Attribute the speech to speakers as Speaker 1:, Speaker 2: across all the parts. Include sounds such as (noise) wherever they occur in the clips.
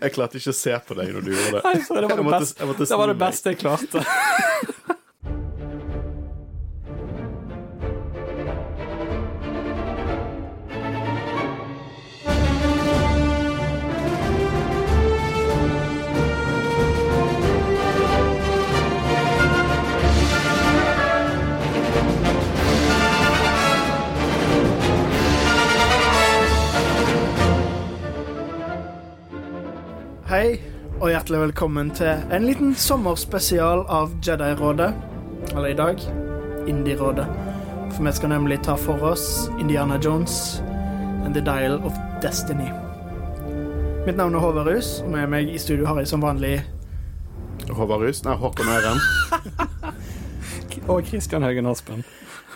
Speaker 1: Jeg klarte ikke å se på deg når du gjorde det.
Speaker 2: Nei, det var det beste, det, var det beste jeg klarte.
Speaker 3: Hjertelig velkommen til en liten sommerspesial av Jedi-rådet. Eller i dag Indie-rådet. For vi skal nemlig ta for oss Indiana Jones and The Dial of Destiny. Mitt navn er Håvard Rus, og med meg i studio har jeg som vanlig
Speaker 1: Håvard Rus? Nei, Håkon Øren. (laughs)
Speaker 2: Og Kristian Haugen Aspen.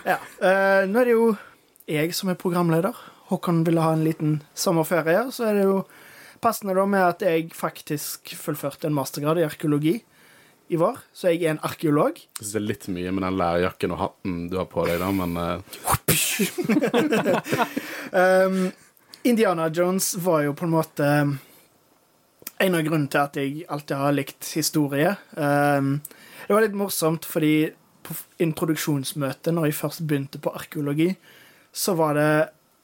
Speaker 3: Ja, Uh, nå er det jo jeg som er programleder. Håkon ville ha en liten sommerferie, så er det jo passende da med at jeg faktisk fullførte en mastergrad i arkeologi i vår. Så jeg er en arkeolog.
Speaker 1: Jeg synes det er litt mye med den lærjakken og hatten du har på deg, da, men eh, (laughs)
Speaker 3: Um, Indiana Jones var jo på en måte en av grunnene til at jeg alltid har likt historie. Um, det var litt morsomt, fordi på introduksjonsmøtet, når jeg først begynte på arkeologi, så var det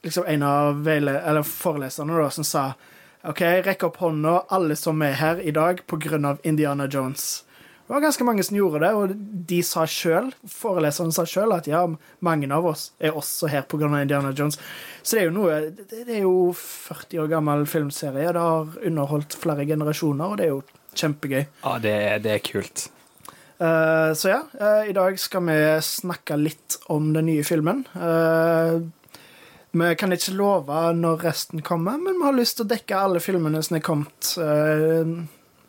Speaker 3: liksom en av foreleserne da, som sa OK, rekk opp hånda, alle som er her i dag, av Indiana Jones. Det var ganske mange som gjorde det, og de sa sjøl, foreleserne sa sjøl, at ja, mange av oss er også her pga. Indiana Jones. Så det er jo noe Det er jo 40 år gammel filmserie. Det har underholdt flere generasjoner, og det er jo kjempegøy.
Speaker 2: Ja, det er, det er kult.
Speaker 3: Uh, så ja, uh, i dag skal vi snakke litt om den nye filmen. Eh, vi kan ikke love når resten kommer, men vi har lyst til å dekke alle filmene som er kommet. eh,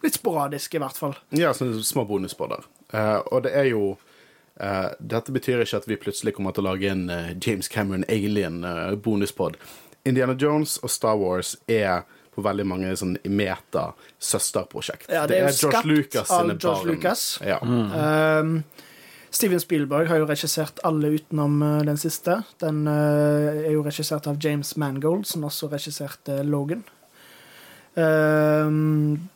Speaker 3: litt sporadisk, i hvert fall.
Speaker 1: ja, sånne små bonuspodder. Eh, og det er jo eh, Dette betyr ikke at vi plutselig kommer til å lage en James Cameron Alien-bonuspod. Indiana Jones og Star Wars er på veldig mange sånn meta søsterprosjekt.
Speaker 3: Ja, det er jo skapt
Speaker 1: Lucas
Speaker 3: av
Speaker 1: sine
Speaker 3: George
Speaker 1: barn.
Speaker 3: Lucas.
Speaker 1: Ja.
Speaker 3: Um, Steven Spielberg har jo regissert alle utenom eh, den siste. Den eh, er jo regissert av James Mangold, som også regisserte Logan. Um,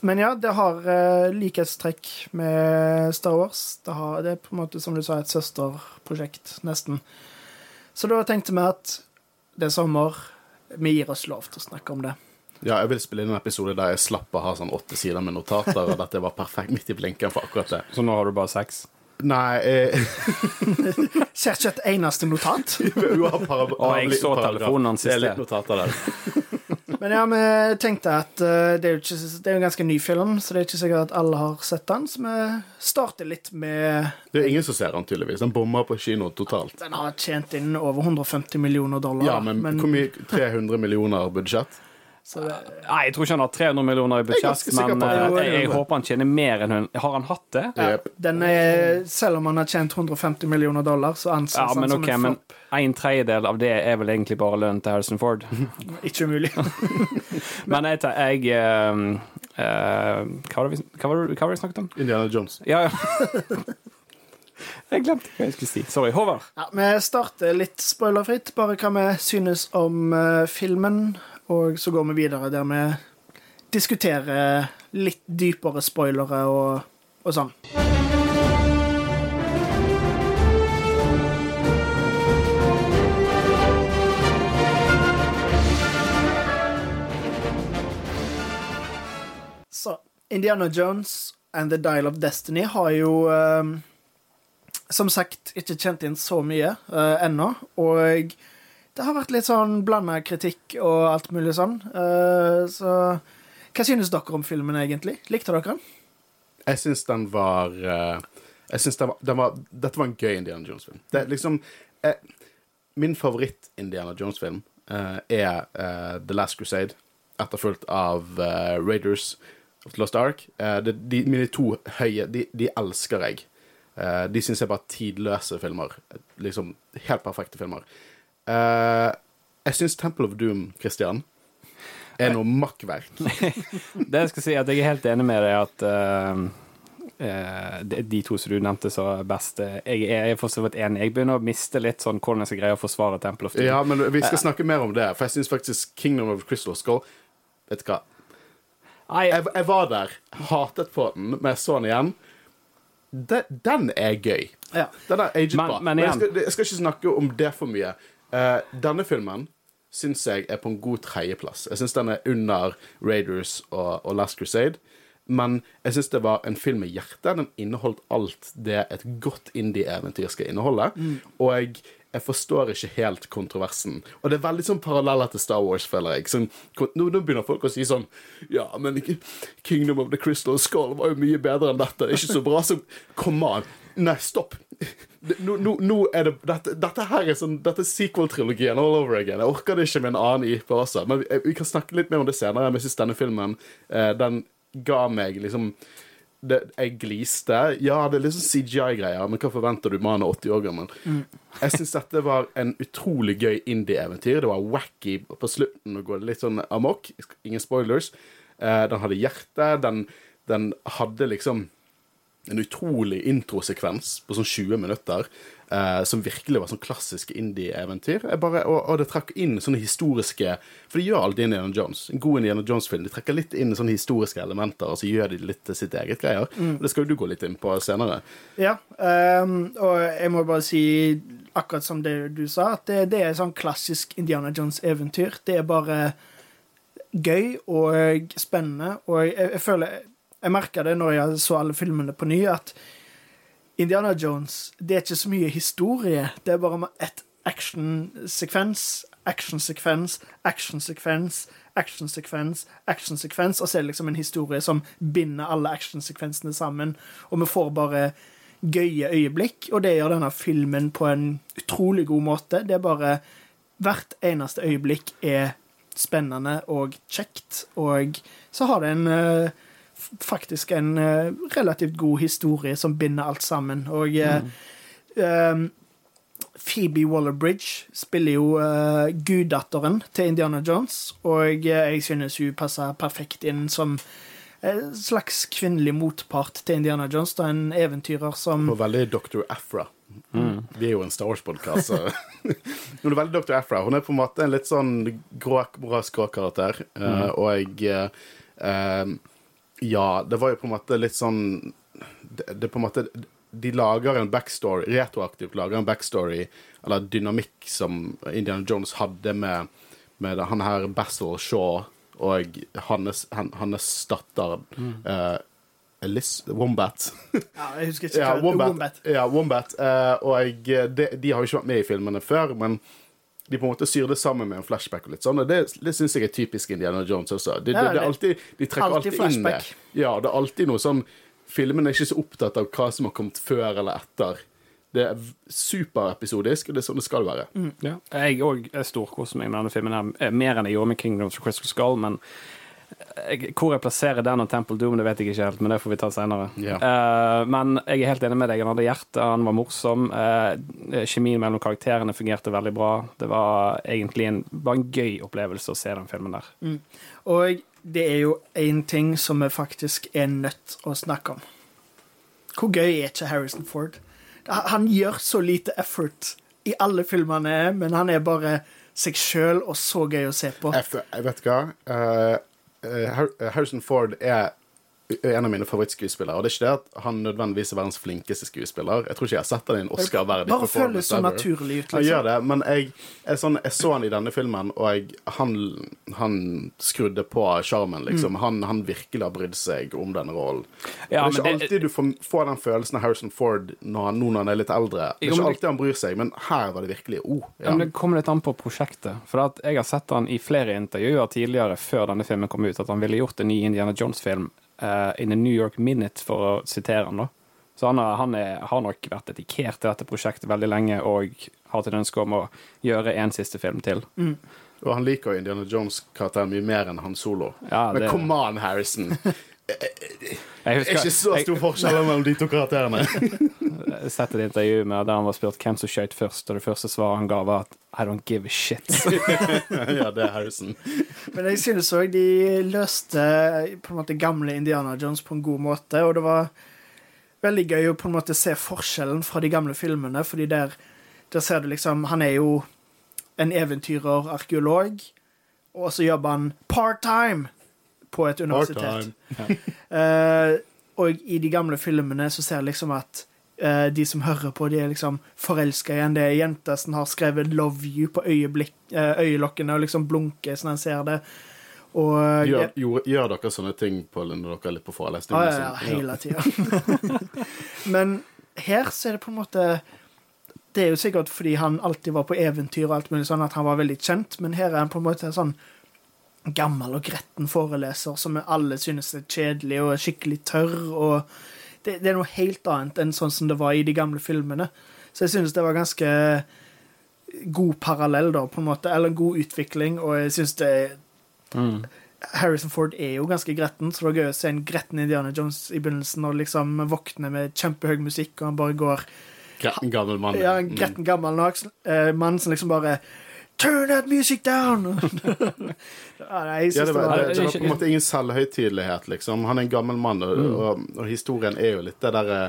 Speaker 3: men ja, det har uh, likhetstrekk med Star Wars. Det, har, det er på en måte, som du sa, et søsterprosjekt, nesten. Så da tenkte vi at det er sommer, vi gir oss lov til å snakke om det.
Speaker 1: Ja, jeg vil spille inn en episode der jeg slapp å ha sånn åtte sider med notater, og dette var perfekt midt i blinken for akkurat det.
Speaker 2: Så nå har du bare seks?
Speaker 1: Nei eh,
Speaker 3: Ser ikke et eneste notat.
Speaker 1: jo, para-
Speaker 2: og jeg så telefonen hans i
Speaker 1: Det er litt notater der.
Speaker 3: Men ja, vi tenkte at eh, det er ikke, det er jo en ganske ny film, så det er ikke sikkert at alle har sett den. Så vi starter litt med
Speaker 1: Det er ingen som ser den, tydeligvis. Den bommer på kino totalt.
Speaker 3: Den har tjent inn over 150 millioner dollar.
Speaker 1: Ja, men, hvor mye 300 millioner budsjett?
Speaker 3: Så det,
Speaker 2: Nei, jeg tror ikke han har 300 millioner i budsjett, men eh, jeg, jeg håper han tjener mer enn hun Har han hatt det?
Speaker 1: Ja.
Speaker 3: den er, selv om han har tjent 150 millioner dollar, så anses
Speaker 2: Ja,
Speaker 3: han
Speaker 2: okay,
Speaker 3: som en
Speaker 2: men
Speaker 3: flopp.
Speaker 2: en tredjedel av det er vel egentlig bare lønnen til Harrison Ford. (laughs)
Speaker 3: Ikke umulig. (laughs)
Speaker 2: Men jeg, tar- jeg eh, uh, hva, var det vi, hva, var det, hva var det vi snakket om?
Speaker 1: Indiana Jones.
Speaker 2: Ja, ja. (laughs) Jeg glemte hva jeg skulle si. Sorry. Håvard.
Speaker 3: Ja, vi starter litt spoilerfritt, bare hva vi synes om uh, filmen. Og så går vi videre der vi diskuterer litt dypere spoilere og, og sånn. Så Indiana Jones and The Dial of Destiny har jo eh, som sagt ikke kjent inn så mye uh, ennå. Og det har vært litt sånn blanda kritikk og alt mulig sånn. Uh, så hva synes dere om filmen, egentlig? Likte dere den?
Speaker 1: Jeg syns den var uh, Jeg synes den den var Dette var en gøy Indiana Jones-film. Liksom eh, Min favoritt-Indiana Jones-film uh, er The Last Crusade, etterfulgt av Raiders of the Lost Ark. Det, de, mine to høye De, de elsker jeg. De syns jeg bare tidløse filmer. Liksom helt perfekte filmer. Eh, jeg syns Temple of Doom, Christian, er noe makkverk. (laughs)
Speaker 2: Det jeg skal si, at jeg er helt enig med deg at uh, de, de to som du nevnte så best. Jeg er for så vidt enig. Jeg begynner å miste litt sånn hvordan jeg skal greie å forsvare Temple of Doom.
Speaker 1: Ja, men vi skal snakke mer om det, for jeg syns faktisk Kingdom of Crystal Skull Vet du hva? Jeg, jeg var der, hatet på den, men jeg så den igjen. Den, den er gøy.
Speaker 3: Ja.
Speaker 1: Den er aged
Speaker 2: Men- men
Speaker 1: Men jeg skal, jeg skal ikke snakke om det for mye. Eh, denne filmen syns jeg er på en god tredjeplass. Jeg syns den er under Raiders og, og Last Crusade. Men jeg syns det var en film med hjerte. Den inneholdt alt det et godt indie-eventyr skal inneholde. Og jeg, jeg forstår ikke helt kontroversen. Og det er veldig sånn paralleller til Star Wars, føler jeg. Sånn, nå, nå begynner folk å si sånn Ja, men Kingdom of the Crystal Skull var jo mye bedre enn dette. Det ikke så bra som Kom an! Nei, stopp. Nå, nå, nå er det Dette, dette her er sånn Dette er sequel-trilogien all over again. Jeg orker det ikke med en annen IP også. Men vi, vi kan snakke litt mer om det senere. Men jeg syns denne filmen eh, Den ga meg liksom det, jeg gliste. Ja, det er litt sånn CGI-greier, men hva forventer du? Mannen er 80 år gammel. Jeg syns dette var en utrolig gøy indie-eventyr. Det var wacky på slutten, og går litt sånn amok. Ingen spoilers. Eh, den hadde hjerte. Den, den hadde liksom en utrolig introsekvens på sånn 20 minutter, eh, som virkelig var sånn klassisk indie-eventyr. Og, og det trakk inn sånne historiske For det gjør alltid Indiana Jones. En god Indiana Jones-film. De trekker litt inn sånne historiske elementer, og så gjør de litt til sitt eget greier. Og Det skal jo du gå litt inn på senere.
Speaker 3: Ja, um, og jeg må bare si, akkurat som det du sa, at det, det er sånn klassisk Indiana Jones-eventyr. Det er bare gøy og spennende, og jeg, jeg føler Jeg merka det når jeg så alle filmene på ny, at Indiana Jones, det er ikke så mye historie. Det er bare ett actionsekvens, actionsekvens, actionsekvens, actionsekvens, actionsekvens, og så er det liksom en historie som binder alle actionsekvensene sammen, og vi får bare gøye øyeblikk, og det gjør denne filmen på en utrolig god måte. Det er bare Hvert eneste øyeblikk er spennende og kjekt, og så har det en f- faktisk en eh, relativt god historie som binder alt sammen. Og mm. um, Phoebe Waller-Bridge spiller jo uh, guddatteren til Indiana Jones, og eh, jeg synes hun passer perfekt inn som en slags kvinnelig motpart til Indiana Jones. Da en eventyrer som
Speaker 1: Og veldig Dr. Afra. Vi er jo en Star Wars-podkast, så (laughs) Hun er veldig Dr. Afra. Hun er på en måte en litt sånn grå, bra skråkarakter. eh, og jeg uh, eh, Ja, det var jo på en måte litt sånn det, det på en måte De lager en backstory, retroaktivt lager en backstory, eller dynamikk, som Indiana Jones hadde med, med han her Basil Shaw og hans, han, hans datter eh, Liz Wombat. (laughs)
Speaker 3: ja, Jeg husker ikke
Speaker 1: Ja, Wombat.
Speaker 3: Wombat.
Speaker 1: Ja, Wombat. Eh, og jeg, de, de har jo ikke vært med i filmene før, men de på en måte syr det sammen med en flashback. og litt sånn, og Det, det syns jeg er typisk Indiana Jones også. Det, det, det er alltid, de trekker
Speaker 3: alltid
Speaker 1: alltid, inn det. Ja, det er alltid noe sånn Filmen er ikke så opptatt av hva som har kommet før eller etter. Det er superepisodisk, og det er sånn det skal være.
Speaker 2: Ja. Jeg òg storkoser meg med denne filmen, her, eh, mer enn jeg gjorde med Kingdom of the Crystal Skull. Men hvor jeg plasserer den og Temple Doom, det vet jeg ikke helt, men det får vi ta senere.
Speaker 1: Yeah.
Speaker 2: Eh, men jeg er helt enig med deg. Han hadde hjerte, han var morsom. Uh, kjemien mellom karakterene fungerte veldig bra. Det var egentlig en, bare en gøy opplevelse å se den filmen der.
Speaker 3: Og det er jo én ting som vi faktisk er nødt å snakke om. Hvor gøy er ikke Harrison Ford? Han gjør så lite effort i alle filmene, men han er bare seg sjøl og så gøy å se på.
Speaker 1: Jeg, vet hva. Har- Harrison Ford er en av mine favorittskuespillere. Og det er ikke det at han nødvendigvis er verdens flinkeste skuespiller. Jeg tror ikke jeg har sett han i en Oscar-verdig
Speaker 3: Bare føles så naturlig ut,
Speaker 1: Han gjør
Speaker 3: liksom.
Speaker 1: det, men jeg, jeg, sånn, jeg så han i denne filmen, og jeg, han, han skrudde på sjarmen,
Speaker 3: Mm.
Speaker 1: liksom. Han, han virkelig har brydd seg om denne rollen.
Speaker 2: Ja,
Speaker 1: det er ikke
Speaker 2: men det-
Speaker 1: alltid du får, får den følelsen av Harrison Ford når nå når han er litt eldre. Det er ikke alltid han bryr seg, men her var det virkelig oh,
Speaker 2: Ja. Men det kommer litt an på prosjektet. For jeg har sett han i flere intervjuer tidligere, før denne filmen kom ut, at han ville gjort en ny Indiana Jones-film eh, in a New York Minute, for å sitere han, da. Så han, er, han er, har nok vært dedikert til dette prosjektet veldig lenge, og har til ønske om å gjøre en siste film til.
Speaker 1: Og han liker jo Indiana Jones-karakteren mye mer enn Han Solo.
Speaker 2: Ja,
Speaker 1: Men
Speaker 2: det-
Speaker 1: come on, Harrison. (laughs)
Speaker 2: Jeg
Speaker 1: Det er ikke så stor forskjell mellom de to karakterene.
Speaker 2: jeg har sett et intervju med der han var spurt hvem som skjøt først, og det første svaret han ga, var at I don't give a shit. (laughs)
Speaker 1: ja, det er Harrison.
Speaker 3: Men jeg synes òg de løste på en måte gamle Indiana Jones på en god måte, og det var veldig gøy å på en måte se forskjellen fra de gamle filmene, fordi der, der ser du liksom Han er jo en eventyrer, arkeolog, og så jobber han part-time på et universitet. uh, (laughs) og i de gamle filmene så ser jeg liksom at uh, de som hører på, de er liksom forelska igjen. Det er jenta som har skrevet 'love you' på eh, øyelokkene og liksom blunker sånn en ser det. Og
Speaker 1: Gjør, gjør, gjør dere sånne ting på, når dere er litt på forelesning?
Speaker 3: Ja, ja, ja, hele tida. (laughs) Men her så er det på en måte Det er jo sikkert fordi han alltid var på eventyr og alt mulig sånn at han var veldig kjent, men her er han på en måte sånn gammel og gretten foreleser som alle synes er kjedelig og skikkelig tørr. og det, det er noe helt annet enn sånn som det var i de gamle filmene. Så jeg synes det var ganske god parallell, da, på en måte, eller en god utvikling, og jeg synes det
Speaker 2: Mm.
Speaker 3: Harrison Ford er jo ganske gretten, så det var gøy å se en gretten Indiana Jones i begynnelsen og liksom våkne med kjempehøy musikk, og han bare går
Speaker 1: Gretten gammel mann.
Speaker 3: Ja, en
Speaker 1: Mm.
Speaker 3: gretten gammel eh, mann som liksom bare Turn that music down! (laughs) ja, nei,
Speaker 1: Ja, det, var,
Speaker 3: det
Speaker 1: det, det var på en måte ingen selvhøytidelighet, liksom. Han er en gammel mann, og,
Speaker 3: Mm.
Speaker 1: og, og historien er jo litt det derre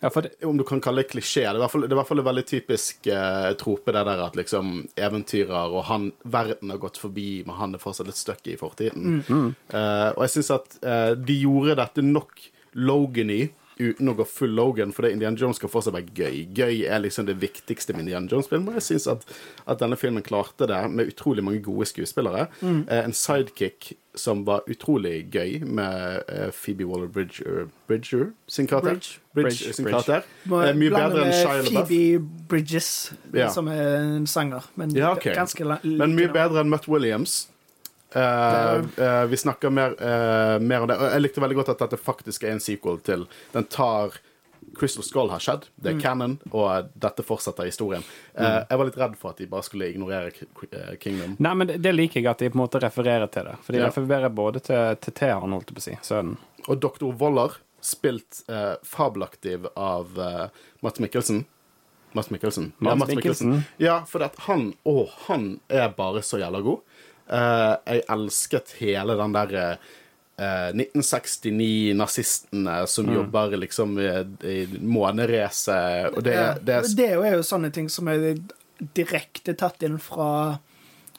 Speaker 2: Ja, for det,
Speaker 1: Om du kan kalle det klisjé. Det er i hvert fall, det hvert fall en veldig typisk eh, trope, det der at liksom eventyrer og han, verden har gått forbi, men han er fortsatt litt stuck i fortiden.
Speaker 3: Mm.
Speaker 1: Uh, og jeg syns at uh, de gjorde dette nok Logan-y uten å gå full Logan, fordi Indiana Jones skal fortsatt være gøy. Gøy er liksom det viktigste med Indiana Jones-film, jeg syns at, at denne filmen klarte det med utrolig mange gode skuespillere.
Speaker 3: Mm.
Speaker 1: Eh, en sidekick som var utrolig gøy, med eh, Phoebe Waller-Bridger Bridger sin karakter.
Speaker 3: Bridge.
Speaker 1: Bridge,
Speaker 2: Bridge,
Speaker 1: sin karakter. Eh, mye bedre enn Shia LaBeouf.
Speaker 3: Phoebe Bridges,
Speaker 1: Ja.
Speaker 3: som er en sanger. Men
Speaker 1: Ja, okay.
Speaker 3: ganske la-
Speaker 1: Men mye bedre enn Mutt Williams. Eh, uh, vi snakker mer, uh, mer om det. Og jeg likte veldig godt at dette faktisk er en sequel til Den tar Crystal Skull har skjedd, det
Speaker 3: Mm.
Speaker 1: er canon, og dette fortsetter historien. Mm. jeg var litt redd for at de bare skulle ignorere Kingdom.
Speaker 2: nei, men det, liker jeg at de på en måte refererer til det. For de
Speaker 1: Ja.
Speaker 2: refererer både til, til Thean, holdt jeg på å si, sønnen.
Speaker 1: Og doktor Woller, spilt fabelaktiv av uh, Mats Mikkelsen. Mats Mikkelsen.
Speaker 2: Mads Mikkelsen.
Speaker 1: Ja, for at han Å, han er bare så jævla god. Eh, jeg elsket hele den der uh, 1969-nazistene som jobber liksom i, i månerace, og det, det er
Speaker 3: det er jo sånne ting som er direkte tatt inn fra,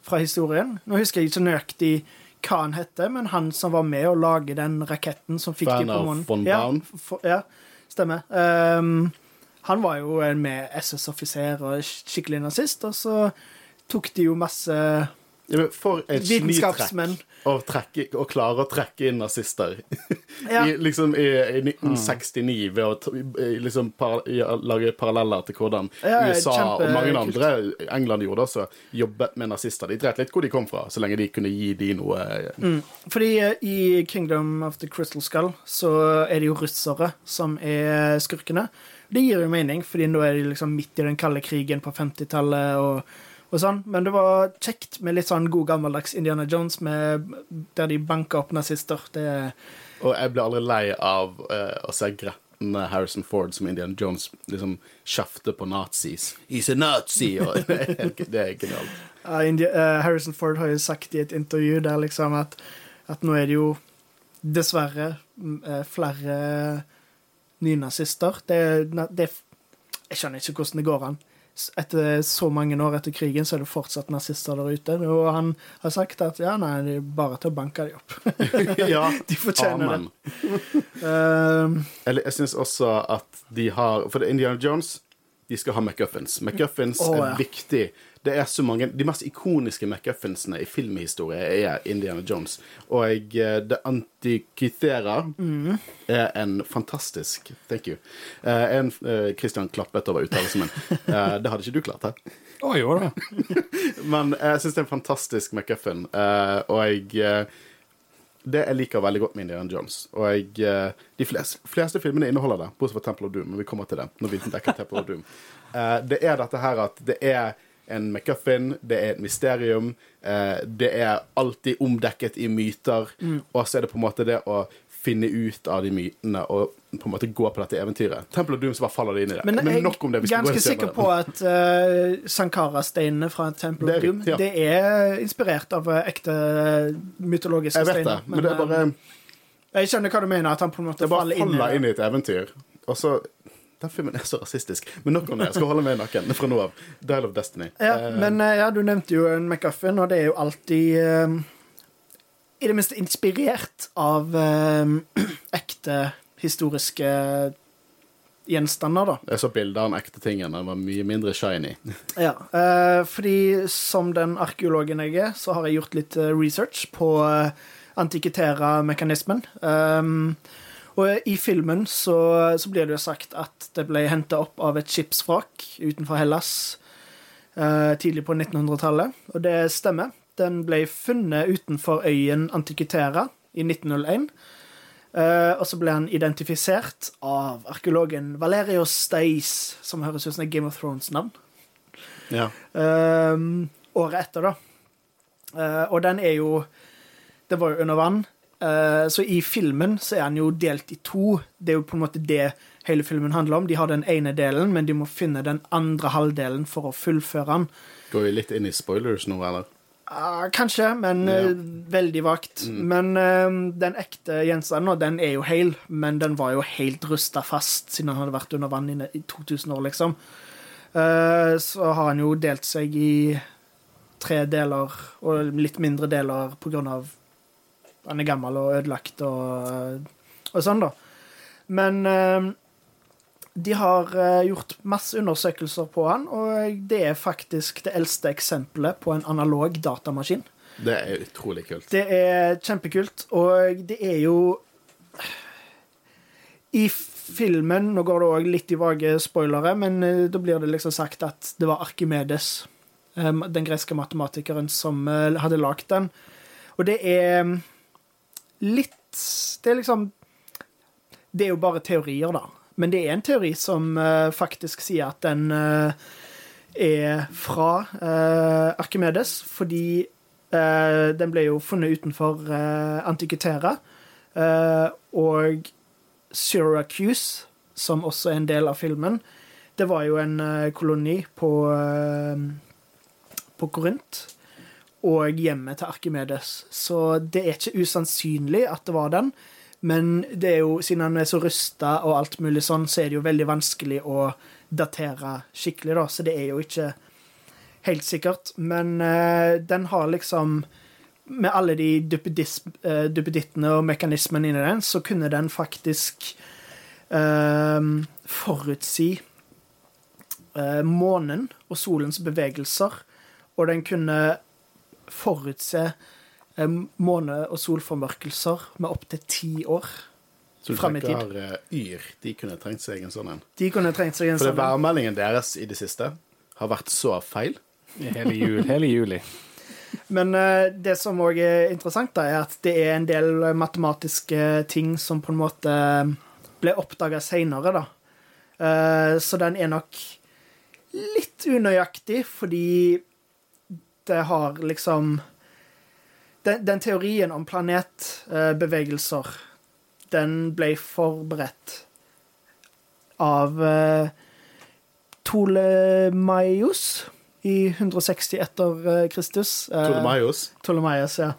Speaker 3: fra historien. Nå husker jeg ikke nøyaktig hva han heter, men han som var med å lage den raketten som fikk de på månen.
Speaker 1: von
Speaker 3: ja, for, ja, stemmer. Um, han var jo en med SS-offiser og skikkelig nazist, og så tok de jo masse
Speaker 1: For et
Speaker 3: vitenskapsmenn.
Speaker 1: å, trekke- å klare å trekke inn nazister. (laughs)
Speaker 3: Ja.
Speaker 1: I, liksom i, i 1969 ved å liksom par, lage paralleller til hvordan
Speaker 3: Ja,
Speaker 1: USA og mange andre England gjorde også, jobbet med nazister. De dreit litt hvor de kom fra, så lenge de kunne gi de noe
Speaker 3: Mm. Fordi eh, i Kingdom of the Crystal Skull så er det jo russere som er skurkene. Det gir jo mening, fordi nå er de liksom midt i den kalde krigen på 50-tallet og, og sånn. Men det var kjekt med litt sånn god gammeldags Indiana Jones med, der de banka opp nazister. Det,
Speaker 1: Og jeg ble aldri lei av uh, å se gretne Harrison Ford som Indiana Jones liksom kjefte på nazis. He's a nazi! Og (laughs) det, er, genialt.
Speaker 3: Uh, India, uh, Harrison Ford har jo sagt i et intervju der liksom at, at nå er det jo dessverre mm, eh, flere nynazister. Det, det Jeg skjønner ikke hvordan det går an. Etter så mange år etter krigen så er det fortsatt nazister der ute. Og han har sagt at ja, nei, det er bare til å banke dem opp. (laughs) (laughs)
Speaker 1: Ja,
Speaker 3: De fortjener
Speaker 1: amen.
Speaker 3: det. Um,
Speaker 1: Eller jeg syns også at de har For er Indiana Jones de skal ha McGuffins. McGuffins er
Speaker 3: ja.
Speaker 1: viktig. Det er så mange, De mest ikoniske McGuffinsene i filmhistorie er Indiana Jones. Og eh, The Antikythera
Speaker 3: Mm.
Speaker 1: er en fantastisk Thank you. Eh, en, eh, Christian klappet over uttalelsen min. Eh, det hadde ikke du klart, hæ?
Speaker 2: Å jo da. (laughs)
Speaker 1: Men jeg syns det er en fantastisk McGuffin, eh, og jeg Det jeg liker veldig godt med Indiana Jones. Og jeg, de fleste, fleste filmene inneholder det, bortsett fra Temple of Doom. Men vi kommer til det når vi dekker Temple of Doom. Eh, det er dette her at det er en McCuffin, det er et mysterium, eh, det er alltid omdekket i myter, og så er det på en måte det å finne ut av de mytene og på en måte gå på dette eventyret. Temple of Doom så bare faller det inn i det.
Speaker 3: men
Speaker 1: Men, nok om det. vi
Speaker 3: er ganske sikker på at uh, Sankara-steinene fra Temple
Speaker 1: og
Speaker 3: of Doom
Speaker 1: ja.
Speaker 3: det er inspirert av eh, ekte mytologiske steiner.
Speaker 1: Jeg vet det,
Speaker 3: men,
Speaker 1: men det er bare
Speaker 3: eh, Jeg skjønner hva du mener, at han på en måte faller inn i
Speaker 1: det.
Speaker 3: det.
Speaker 1: bare faller inn i et eventyr. Og så Den filmen er så rasistisk. Men nok om det. Jeg skal holde meg naken fra nå av. Dial of Destiny.
Speaker 3: Ja,
Speaker 1: Eh,
Speaker 3: men eh, ja, du nevnte jo en McGuffin, og det er jo alltid eh, I det minste inspirert av eh, (clears throat) ekte historiske gjenstander, da.
Speaker 1: Jeg så bilder av den ekte tingen. Den var mye mindre shiny. (laughs)
Speaker 3: Ja, uh, fordi som den arkeologen jeg er, så har jeg gjort litt research på uh, antikitera-mekanismen. Um, og i filmen så, så blir det jo sagt at det ble henta opp av et skipsvrak utenfor Hellas eh, tidlig på 1900-tallet, og det stemmer. Den ble funnet utenfor øyen Antikitera i 1901. Eh, og så ble han identifisert av arkeologen Valerio Steis, som høres ut som et Game of Thrones-navn.
Speaker 1: Ja.
Speaker 3: Eh, året etter, da. Eh, og den er jo Det var jo under vann. Eh, så i filmen så er han jo delt i to. Det er jo på en måte det hele filmen handler om. De har den ene delen, men de må finne den andre halvdelen for å fullføre den.
Speaker 1: Går vi litt inn i spoilers nå, eller?
Speaker 3: Ah, kanskje, men
Speaker 1: Ja.
Speaker 3: eh, veldig vagt. Men eh, den ekte gjenstanden, den er jo hel, men den var jo helt rusta fast siden han hadde vært under vann i i 2000 år, liksom. Uh, så har han jo delt seg i tre deler, og litt mindre deler på grunn av han er gammel og ødelagt og, og sånn, da. Men eh, de har eh, gjort masse undersøkelser på han, og det er faktisk det eldste eksempelet på en analog datamaskin.
Speaker 1: Det er utrolig kult.
Speaker 3: Det er kjempekult, og det er jo I filmen Nå går det òg litt i vage spoilere, men eh, da blir det liksom sagt at det var Arkimedes, eh, den greske matematikeren, som hadde lagd den. Og det er litt Det er liksom Det er jo bare teorier, da. Men det er en teori som uh, faktisk sier at den uh, er fra uh, Arkimedes, fordi den ble jo funnet utenfor Antikutera. Eh, og Syracuse, som også er en del av filmen, det var jo en koloni på, på Korint. Og hjemmet til Arkimedes. Så det er ikke usannsynlig at det var den. Men det er jo, siden han er så rusta og alt mulig sånn, så er det jo veldig vanskelig å datere skikkelig, da. Så det er jo ikke helt sikkert. Men uh, den har liksom Med alle de eh, duppedittene og mekanismene inni den, så kunne den faktisk uh, forutsi månen og solens bevegelser. Og den kunne forutse eh, måne- og solformørkelser med opptil ti år.
Speaker 1: Så du
Speaker 3: Frem i tid.
Speaker 1: tenker uh, Yr, de kunne trengt seg en sånn en.
Speaker 3: De kunne trengt seg en
Speaker 1: For
Speaker 3: sånn.
Speaker 1: værmeldingen deres i det siste har vært så feil.
Speaker 2: Hele, jul, hele juli.
Speaker 3: Men uh, det som òg er interessant, da, er at det er en del matematiske ting som på en måte ble oppdaga seinere, da. Uh, så den er nok litt unøyaktig, fordi det har liksom Den, den teorien om planetbevegelser, den ble forberedt av uh, Tolemaios i 160 etter uh, Kristus. Uh,
Speaker 1: Tolemaios.
Speaker 3: Ptolemaios, ja.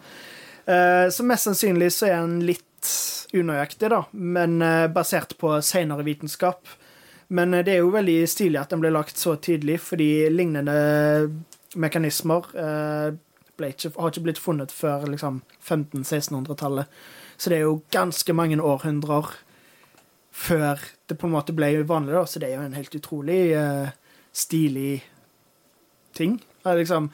Speaker 3: Eh, Så mest sannsynlig så er han litt unøyaktig, da, men eh, basert på senere vitenskap. Men eh, det er jo veldig stilig at den ble lagt så tidlig, fordi lignende mekanismer eh, ikke, har ikke blitt funnet før liksom 1500-1600-tallet. Så det er jo ganske mange århundrer før det på en måte ble vanlig, da. Så det er jo en helt utrolig uh, stilig ting. Liksom,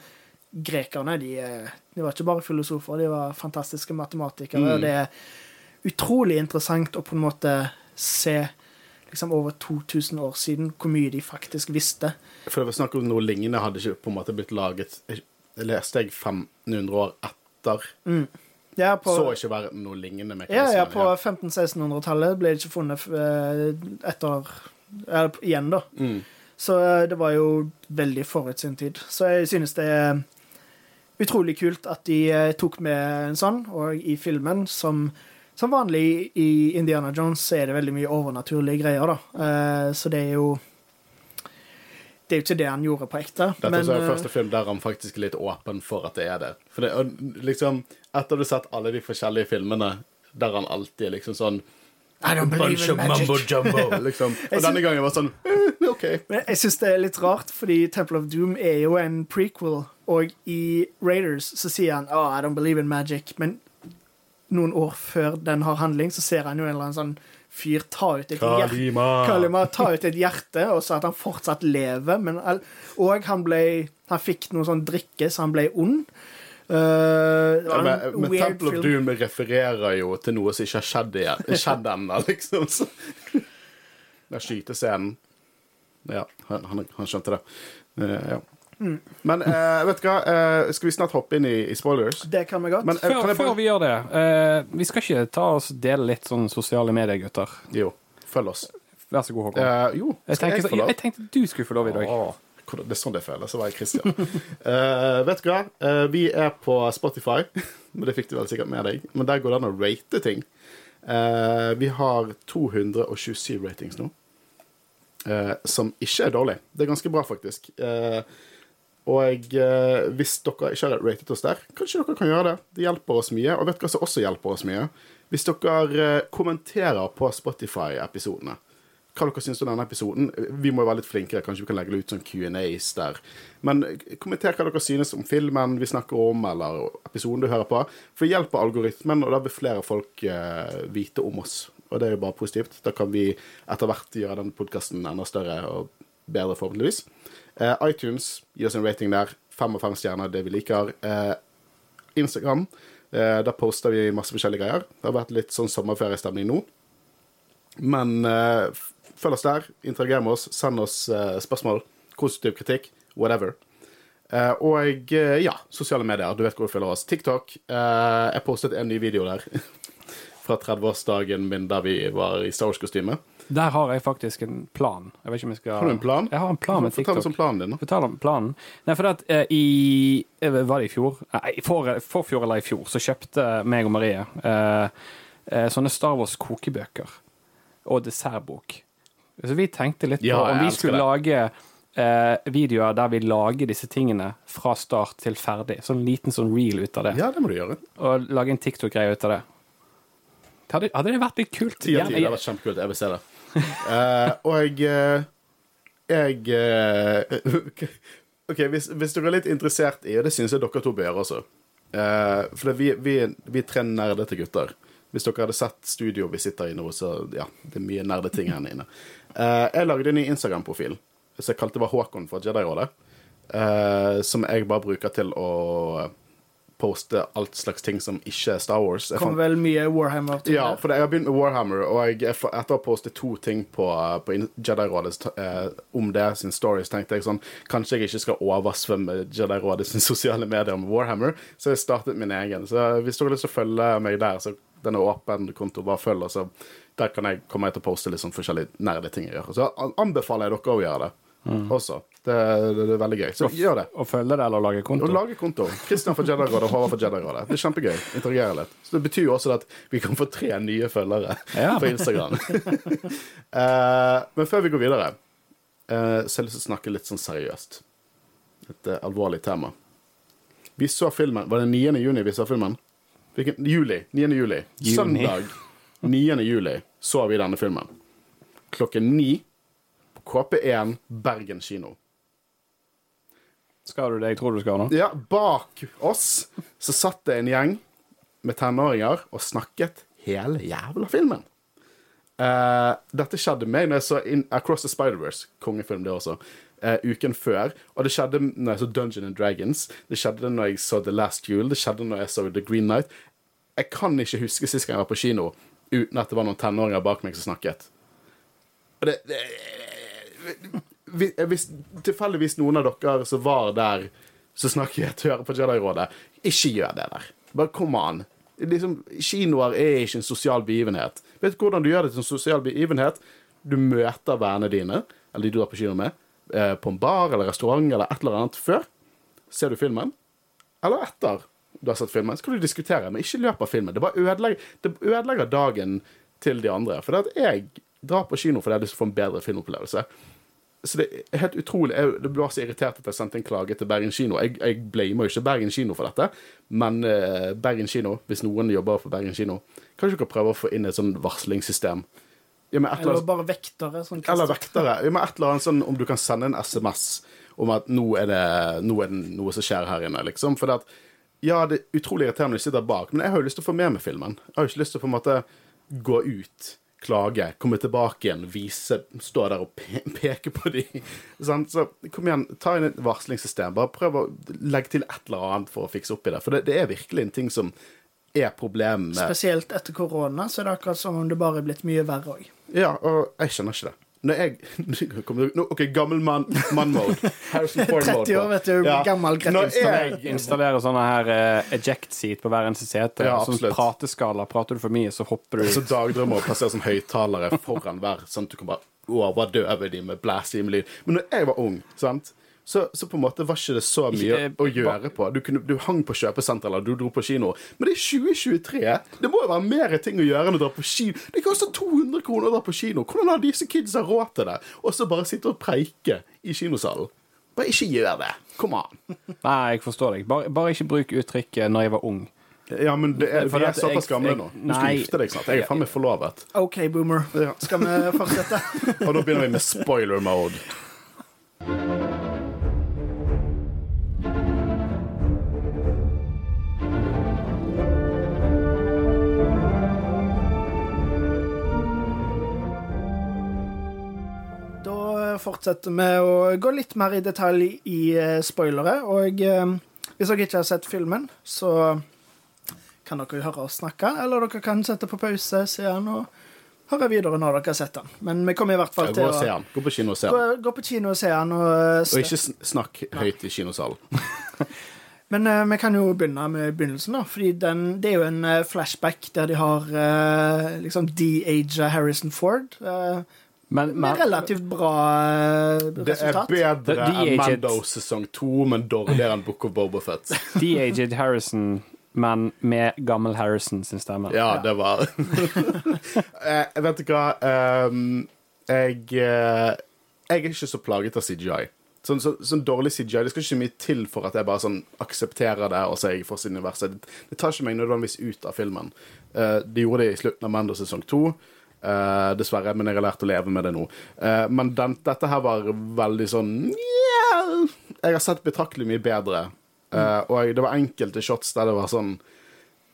Speaker 3: grekerne de, eh, de var ikke bare filosofer, de var fantastiske matematikere.
Speaker 1: Mm.
Speaker 3: og Det er utrolig interessant å på en måte se liksom over 2000 år siden hvor mye de faktisk visste.
Speaker 1: For det var snakk om noe lignende hadde ikke på en måte blitt laget leste jeg 1500 år etter.
Speaker 3: Ja, på,
Speaker 1: Så ikke være noe lignende
Speaker 3: ja, ja, på 1500-1600-tallet ble det ikke funnet eh, etter Eller igjen, da.
Speaker 1: Mm.
Speaker 3: Så eh, det var jo veldig forut sin tid. Så jeg synes det er utrolig kult at de eh, tok med en sånn, og i filmen, som, som vanlig i Indiana Jones, er det veldig mye overnaturlige greier, da. Eh, Så det er jo Det er jo ikke det han gjorde på ekte.
Speaker 1: Dette
Speaker 3: men,
Speaker 1: er også
Speaker 3: eh,
Speaker 1: første film der han faktisk er litt åpen for at det er det. For det, liksom, Etter du har sett alle de forskjellige filmene der han alltid er liksom sånn
Speaker 3: I don't believe
Speaker 1: Bunch
Speaker 3: in
Speaker 1: magic. mumbo jumbo, (laughs) liksom. (laughs) Og denne gangen var sånn eh, OK.
Speaker 3: Men jeg syns det er litt rart, fordi Temple of Doom er jo en prequel, og i Raiders så sier han oh, I don't believe in magic, men noen år før den har handling, så ser han jo en eller annen sånn fyr ta ut et hjerte
Speaker 1: Kalima.
Speaker 3: Kalima ta ut et hjerte, og så at han fortsatt lever. Men, og han ble Han fikk noe sånn drikke, så han ble ond. Uh,
Speaker 1: Ja, men,
Speaker 3: en
Speaker 1: men Temple of. Doom refererer jo til noe som ikke har skjedd igjen. Skjedd ennå, liksom. Så. Den skytescenen. Ja, han, han, han skjønte det. Uh, ja.
Speaker 3: Mm.
Speaker 1: Men uh, vet du hva, uh, skal vi snart hoppe inn i, i spoilers?
Speaker 3: Det kan vi godt.
Speaker 1: Men uh,
Speaker 2: Før,
Speaker 1: kan
Speaker 2: før
Speaker 1: bare
Speaker 2: vi gjør det, eh, vi skal ikke ta oss dele litt sånn sosiale medier, gutter.
Speaker 1: Jo, følg oss.
Speaker 2: Vær så god, Håkon.
Speaker 1: Eh, jo,
Speaker 2: jeg,
Speaker 1: skal
Speaker 2: tenker,
Speaker 1: jeg
Speaker 2: så-
Speaker 1: få lov?
Speaker 2: jeg tenkte du skulle få lov i dag.
Speaker 1: Åh, det er sånn det føles å være Christian. (laughs) Eh, vet du hva? Vi er på Spotify, men det fikk du vel sikkert med deg. Men der går det an å rate ting. Eh, vi har 227 ratings nå, eh, som ikke er dårlig. Det er ganske bra, faktisk. Eh, og eh, hvis dere ikke har ratet oss der, kanskje dere kan gjøre det. Det hjelper oss mye. Og vet dere hva som også hjelper oss mye? Hvis dere eh, kommenterer på Spotify-episodene hva dere syns om denne episoden. Vi må jo være litt flinkere, kanskje vi kan legge ut sånn Q&As der. Men kommenter hva dere synes om filmen vi snakker om, eller episoden du hører på. For det hjelper algoritmen, og da vil flere folk eh, vite om oss. Og det er jo bare positivt. Da kan vi etter hvert gjøre den podkasten enda større og bedre, forhåpentligvis. Eh, iTunes, gi oss en rating der. Fem og fem stjerner, det vi liker. Eh, Instagram, da der poster vi masse forskjellige greier. Det har vært litt sånn sommerferiestemning nå. Men eh, følg oss der, interager med oss, send oss eh, spørsmål, konstruktiv kritikk, whatever. Uh, og uh, ja, sosiale medier. Du vet hvor du følger oss. TikTok. Uh, jeg postet en ny video der (laughs) fra 30-årsdagen min der vi var i Star Wars-kostyme.
Speaker 2: Der har jeg faktisk en plan. Jeg vet ikke om jeg skal
Speaker 1: Har du en plan?
Speaker 2: Jeg har en plan med
Speaker 1: Fortell
Speaker 2: TikTok.
Speaker 1: oss om planen din. da.
Speaker 2: Fortell om planen. Nei, for at eh, i eh, Var det i fjor? Nei, for, forfjor eller i fjor, så kjøpte meg og Marie eh, eh, sånne Star Wars-kokebøker og dessertbok. Så vi tenkte litt
Speaker 1: Ja,
Speaker 2: på om vi skulle
Speaker 1: det.
Speaker 2: lage eh, videoer der vi lager disse tingene fra start til ferdig. Sånn liten sånn reel ut av det.
Speaker 1: Ja, det må du gjøre.
Speaker 2: Og lage en TikTok-greie ut av det. Hadde, hadde det vært litt kult?
Speaker 1: Ti av ti. Det hadde vært kjempekult. Jeg vil se det. Eh, og jeg, jeg eh, OK, hvis, hvis dere er litt interessert i, og det syns jeg dere to bør også uh, For vi, vi, vi tre nerdete gutter. Hvis dere hadde sett studio vi sitter i nå, så ja, det er mye nerdeting her inne. Uh, jeg lagde en ny Instagram-profil som jeg kalte var Håkon fra Jedi-rådet. Uh, som jeg bare bruker til å poste alt slags ting som ikke er Star Wars. Jeg fant-
Speaker 3: Kommer vel mye Warhammer til
Speaker 1: ja, for jeg har begynt med Warhammer, og jeg, etter å ha postet to ting på, på Jedi-rådet eh, om det sin stories, tenkte jeg sånn Kanskje jeg ikke skal oversvømme Jedi-rådet sin (laughs) sosiale medier med Warhammer, så jeg startet min egen. Så hvis dere har lyst til å følge meg der, så den er åpen konto, bare følg, og så der kan jeg, komme til å poste litt sånn forskjellige nerdeting jeg gjør. Så anbefaler jeg dere å gjøre det også. Det, er, det er veldig gøy. Så gjør det.
Speaker 2: Å følge det eller lage konto?
Speaker 1: Å lage konto. Kristian for Jedi-rådet og Håvard for Jedi-rådet. Det er kjempegøy. Interagere litt. Så det betyr jo også at vi kan få tre nye følgere
Speaker 2: Ja.
Speaker 1: på Instagram. uh, (laughs) (laughs) men før vi går videre, uh, så har jeg lyst til å snakke litt sånn seriøst. Et uh, alvorlig tema. Vi så filmen Var det 9. juni vi så filmen? Hvilken? Juli. 9. juli.
Speaker 2: Juni.
Speaker 1: Søndag 9. juli så vi denne filmen. Klokken ni på KP1 Bergen kino.
Speaker 2: Skal du det jeg tror du skal nå?
Speaker 1: Ja, bak oss så satt det en gjeng med tenåringer og snakket hele jævla filmen. Eh, dette skjedde meg når jeg så in Across the Spider-Verse, kongefilm det også, eh, uken før. Og det skjedde når jeg så Dungeon and Dragons. Det skjedde når jeg så The Last Duel. Det skjedde når jeg så The Green Knight. Jeg kan ikke huske sist gang jeg var på kino uten at det var noen tenåringer bak meg som snakket. Og det, det hvis, hvis tilfeldigvis noen av dere som var der, som snakket hører på Jedi-rådet, ikke gjør det der. Bare kom an. Liksom, kinoer er ikke en sosial begivenhet. Vet du hvordan du gjør det til en sosial begivenhet? Du møter vennene dine, eller de du er på kino med, eh, på en bar eller restaurant eller et eller annet før. Ser du filmen? Eller etter du har sett filmen, så kan du diskutere, men ikke i av filmen. Det bare ødelegger, det ødelegger dagen til de andre. For det at jeg drar på kino fordi jeg har lyst til å få en bedre filmopplevelse. Så det er helt utrolig. Jeg det ble så irritert at jeg sendte en klage til Bergen kino. Jeg, jeg blamer jo ikke Bergen kino for dette, men eh, Bergen kino, hvis noen jobber for Bergen kino, kan ikke dere prøve å få inn et sånn varslingssystem? Ja, eller
Speaker 3: Eller bare vektere. Sånn
Speaker 1: eller vektere. Ja, et eller annet sånn om du kan sende en SMS om at nå er det, nå er det noe som skjer her inne, liksom. For det at Ja, det er utrolig irriterende når de sitter bak, men jeg har jo lyst til å få med meg filmen. Jeg har jo ikke lyst til å på en måte gå ut, klage, komme tilbake igjen, vise, stå der og pe peke på dem. Sånn? Så kom igjen, ta inn et varslingssystem. Bare prøv å legge til et eller annet for å fikse opp i det. For det, det er virkelig en ting som er problemet
Speaker 3: Spesielt etter korona, så det er det akkurat som om det bare er blitt mye verre òg.
Speaker 1: Ja, og jeg skjønner ikke det. Når jeg (laughs) nå- OK, gammel mann- mann-mode. (laughs) Harrison Ford-mode. (laughs)
Speaker 3: 30 år, vet du. Gammel greit
Speaker 1: Når jeg
Speaker 2: Installerer sånne her uh, eject seat på hver eneste sete.
Speaker 1: Ja,
Speaker 2: sånn prateskala. Prater du for mye, så hopper du
Speaker 1: Så dagdrømmer å plassere sånn høyttalere foran hver, sånn at du kan bare overdøve de med blæsing lyd. Men når jeg var ung, sant, så, så på en måte var ikke det så mye
Speaker 2: Ikke-
Speaker 1: å gjøre på. Du, kunne, du hang på kjøpesenter eller du dro på kino. Men det er 2023. Det må jo være mer ting å gjøre enn å dra på kino. Det koster 200 kroner å dra på kino. Hvordan har disse kidsa råd til det? Og så bare sitte og preike i kinosalen. Bare ikke gjør det. Kom an. (laughs)
Speaker 2: Nei, jeg forstår deg. Bare, bare ikke bruk uttrykket 'når jeg var ung'.
Speaker 1: Ja, men det er, vi er såpass gamle nå. Du skal gifte deg snart. Jeg er faen meg forlovet.
Speaker 3: OK, boomer. Skal vi fortsette? (laughs)
Speaker 1: Og da begynner vi med spoiler mode.
Speaker 3: Fortsetter med å gå litt mer i detalj i eh, spoilere. Og eh, hvis dere ikke har sett filmen, så kan dere høre oss snakke, eller dere kan sette på pause, se den og høre videre når dere har sett den. Men vi kommer i hvert fall til
Speaker 1: og se
Speaker 3: å
Speaker 1: han. Gå på kino og se
Speaker 3: gå, gå på kino og se den. Og, eh,
Speaker 1: Og ikke sn- snakk høyt i kinosalen. (laughs)
Speaker 3: Men uh, vi kan jo begynne med begynnelsen, da. Fordi den, det er jo en uh, flashback der de har uh, liksom de-aga Harrison Ford. Eh,
Speaker 2: Men,
Speaker 3: med relativt bra resultat.
Speaker 1: Det er bedre enn Mando sesong to, men dårligere enn Book of Bobafett.
Speaker 2: de-aged (laughs) Harrison, men med gammel Harrison sin stemme.
Speaker 1: Ja, det var (laughs) Eh, Vet du hva? Um, jeg eh, Jeg er ikke så plaget av CGI. Sånn, så, sånn dårlig CGI Det skal ikke mye til for at jeg bare sånn aksepterer det og så er jeg for universet. Det, det tar ikke meg nødvendigvis ut av filmen. Uh, de gjorde det i slutten av Mando sesong to. Eh, dessverre, men jeg har lært å leve med det nå. Uh, men den, dette her var veldig sånn yeah! Jeg har sett betraktelig mye bedre. Eh, og det var enkelte shots der det var sånn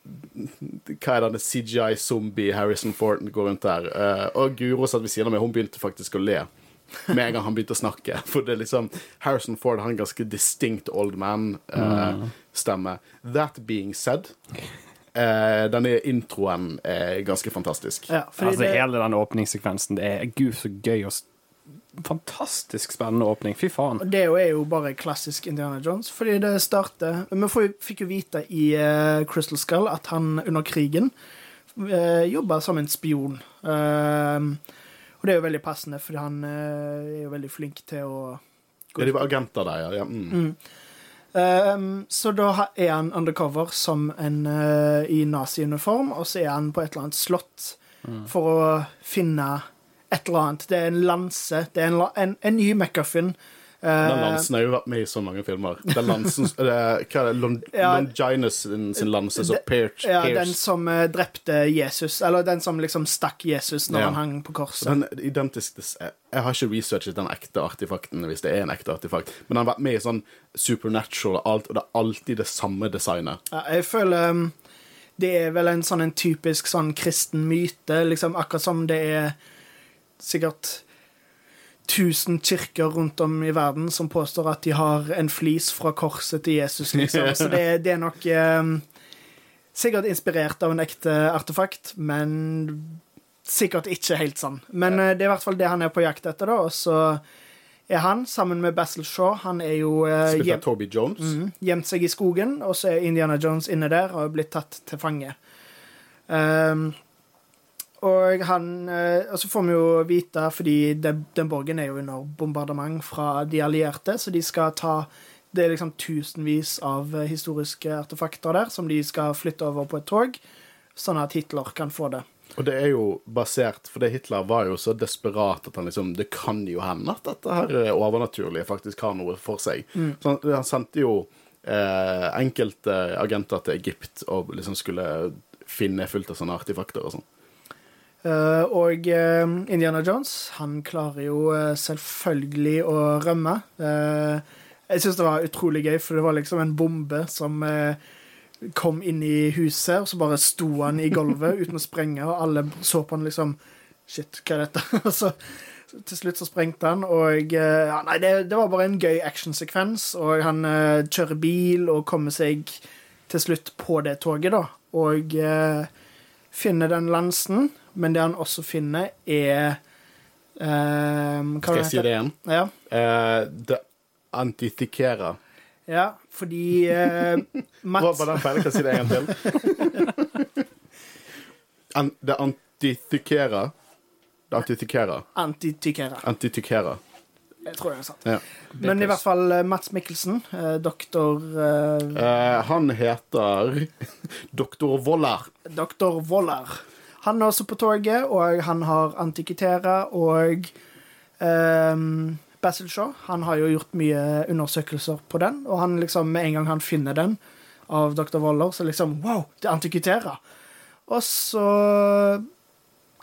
Speaker 1: hva er denne CGI-zombie Harrison Ford går rundt der. Og Guro satt ved siden av meg, hun begynte faktisk å le. Med en gang han begynte å snakke. (laughs) For det er liksom Harrison Ford har en ganske distinct old man-stemme. That being said eh, Denne introen er ganske fantastisk.
Speaker 3: Ja,
Speaker 2: Altså,
Speaker 3: det,
Speaker 2: hele den åpningssekvensen, det er gud så gøy og fantastisk spennende åpning. Fy faen.
Speaker 3: Og det er jo bare klassisk Indiana Jones, fordi det starter Vi fikk jo vite i uh, Crystal Skull at han under krigen uh, jobba som en spion. Uh, og det er jo veldig passende, fordi han uh, er jo veldig flink til å
Speaker 1: Ja, de var agenter der, ja. ja mm.
Speaker 3: Um, så da er han undercover som en uh, i nazi-uniform, og så er han på et eller annet slott for å finne et eller annet. Det er en lanse. Det er en, en, en ny McGuffin.
Speaker 1: Den lansen har jo vært med i så mange filmer. Den lansen, er Hva er det? Lon,
Speaker 3: Ja.
Speaker 1: Longinus sin, sin lanse som Pierce,
Speaker 3: ja, den som uh, drepte Jesus, eller den som liksom stakk Jesus når
Speaker 1: Ja.
Speaker 3: han hang på korset.
Speaker 1: Den identisk Jeg har ikke researchet den ekte artifakten, hvis det er en ekte artifakt, men den har vært med i sånn Supernatural og alt, og det er alltid det samme designet.
Speaker 3: Ja, jeg føler um, det er vel en sånn en typisk sånn kristen myte, liksom akkurat som det er sikkert tusen kirker rundt om i verden som påstår at de har en flis fra korset til Jesus, liksom. (laughs) Så det, det er nok eh, sikkert inspirert av en ekte artefakt, men sikkert ikke helt sånn. Men eh, det er i hvert fall det han er på jakt etter, da, og så er han, sammen med Basil Shaw, han er jo eh,
Speaker 1: gjem, Toby Jones.
Speaker 3: Mm, Gjemt seg i skogen, og så er Indiana Jones inne der og er blitt tatt til fange. Ehm, og han eh, Og så får vi jo vite, fordi den, den borgen er jo under bombardement fra de allierte, så de skal ta Det er liksom tusenvis av eh, historiske artefakter der som de skal flytte over på et tog, sånn at Hitler kan få det.
Speaker 1: Og det er jo basert For det Hitler var jo så desperat at han liksom Det kan jo hende at dette her eh, overnaturlige faktisk har noe for seg. Så han, han sendte jo eh, enkelte agenter til Egypt og liksom skulle finne fullt av sånne artefakter og sånn.
Speaker 3: Eh, og eh, Indiana Jones, han klarer jo eh, selvfølgelig å rømme. Jeg syns det var utrolig gøy, for det var liksom en bombe som kom inn i huset, og så bare sto han i gulvet uten å sprenge, og alle så på han liksom Shit, hva er dette? (laughs) og så til slutt så sprengte han, og ja, Nei, det, det var bare en gøy actionsekvens, og han uh, kjører bil og kommer seg til slutt på det toget, da, og uh, finner den lansen, men det han også finner, er hva
Speaker 1: Skal jeg si det igjen?
Speaker 3: Ja.
Speaker 1: Uh, det antithikera.
Speaker 3: ja, fordi (laughs)
Speaker 1: uh,
Speaker 3: Mats
Speaker 1: var den feil? Kan si det en gang til? An, det antithikera. Det antithikera.
Speaker 3: Antitykere.
Speaker 1: Antithikera.
Speaker 3: Jeg tror det er sant.
Speaker 1: Ja.
Speaker 3: Men i hvert fall eh, Mats Mikkelsen, eh, doktor
Speaker 1: uh, han heter (laughs) Doktor Voller.
Speaker 3: Doktor Voller. Han er også på toget, og han har Antikitera og um, Basil Shaw. Han har jo gjort mye undersøkelser på den, og han liksom, med en gang han finner den av Dr. Waller, så liksom Wow, det er Antikitera! Og så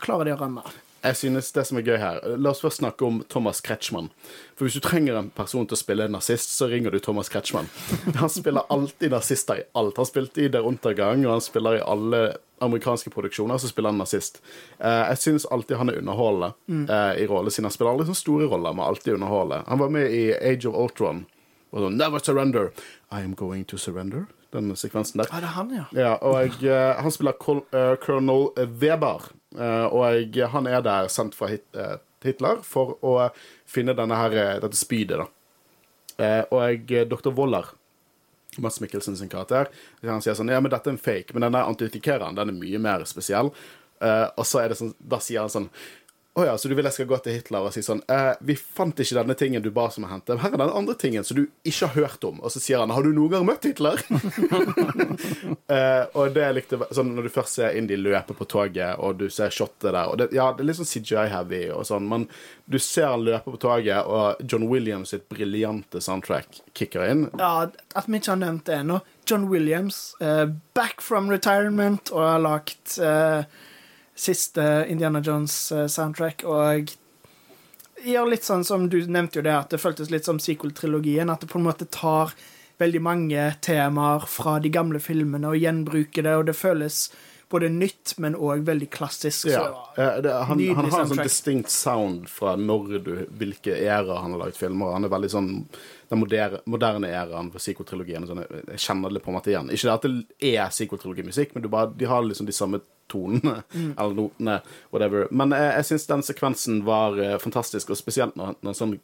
Speaker 3: klarer de å rømme.
Speaker 1: Jeg synes det som er gøy her La oss først snakke om Thomas Kretschmann. For hvis du trenger en person til å spille en nazist, så ringer du Thomas Kretschmann. Han spiller alltid nazister i alt. Han spilte i Der Untergang, og han spiller i alle amerikanske produksjoner, så spiller han nazist. Eh, jeg synes alltid han er underholdende mm. i rollene sine. Han spiller aldri sånne store roller, men alltid underholdende. Han var med i Age of Ultron. Og sånn, Never surrender. I am going to surrender. Den sekvensen der.
Speaker 3: Ja, det er han, ja.
Speaker 1: Ja, og jeg, han spiller Col uh, Colonel Weber. uh, og han er der sendt fra Hit uh, Hitler for å finne denne her, eh, dette spydet. da. Eh, og jeg, dr. Woller, Mads Mikkelsen sin karakter, han sier sånn Ja, men dette er en fake, men denne antitikeren, den er mye mer spesiell. Eh, og så er det sånn, da sier han sånn å ja, så du vil jeg skal gå til Hitler og si sånn eh, Vi fant ikke denne tingen du ba oss om å hente. Her er den andre tingen som du ikke har hørt om. Og så sier han Har du noen gang møtt Hitler? (laughs) eh, og det likte sånn Når du først ser Indy løpe på toget, og du ser shotet der det, Ja, det er litt sånn CGI-heavy og sånn, men du ser han løpe på toget, og John Williams sitt briljante soundtrack kicker inn.
Speaker 3: Ja, At vi ikke har nevnt det ennå. John Williams, eh, back from retirement, og har lagt eh, siste Indiana Jones-soundtrack, og gjør litt sånn som du nevnte jo det, at det føltes litt som sequel-trilogien. At det på en måte tar veldig mange temaer fra de gamle filmene og gjenbruker det, og det føles både nytt, men òg veldig klassisk.
Speaker 1: Ja.
Speaker 3: Så,
Speaker 1: eh, det, han, han har en sånn distinct sound fra når du, hvilke æraer han har laget filmer. Han er veldig sånn den moderne, moderne æraen for psykotrilogien. Sånn, jeg- kjenner det på en måte igjen. Ikke det at det er psykotrilogimusikk, men du bare, de har liksom de samme tonene, eller notene, whatever. Men jeg, jeg syns den sekvensen var uh, fantastisk, og spesielt når, når sånn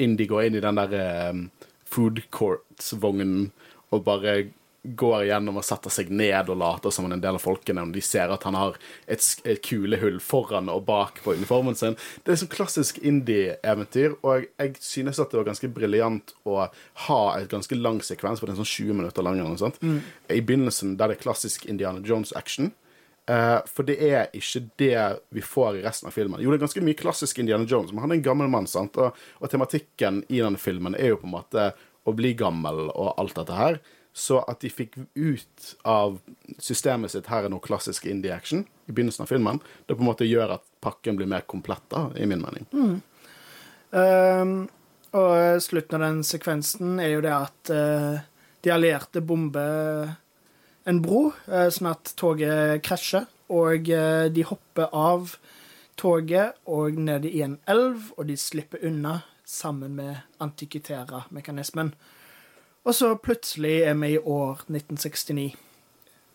Speaker 1: Indie går inn i den der uh, food court-vognen og bare går gjennom og setter seg ned og later som han er en del av folkene, de ser at han har et, et kulehull foran og bak på uniformen sin. Det er sånn klassisk indie-eventyr, og jeg synes at det var ganske briljant å ha et ganske lang sekvens, for det er sånn 20 minutter lang eller noe sånt, i begynnelsen der det er klassisk Indiana Jones-action. Uh, for det er ikke det vi får i resten av filmen. Jo, det er ganske mye klassisk Indiana Jones, men han er en gammel mann, sant? Og, og tematikken i denne filmen er jo på en måte å bli gammel og alt dette her. Så at de fikk ut av systemet sitt her er noe klassisk indie-action i begynnelsen av filmen, det på en måte gjør at pakken blir mer komplett, da, i min mening.
Speaker 3: Ehm, og slutten av den sekvensen er jo det at uh, de allierte bomber en bro, uh, sånn at toget krasjer. Og uh, de hopper av toget og ned i en elv, og de slipper unna sammen med antikitera-mekanismen. Og så plutselig er vi i år 1969.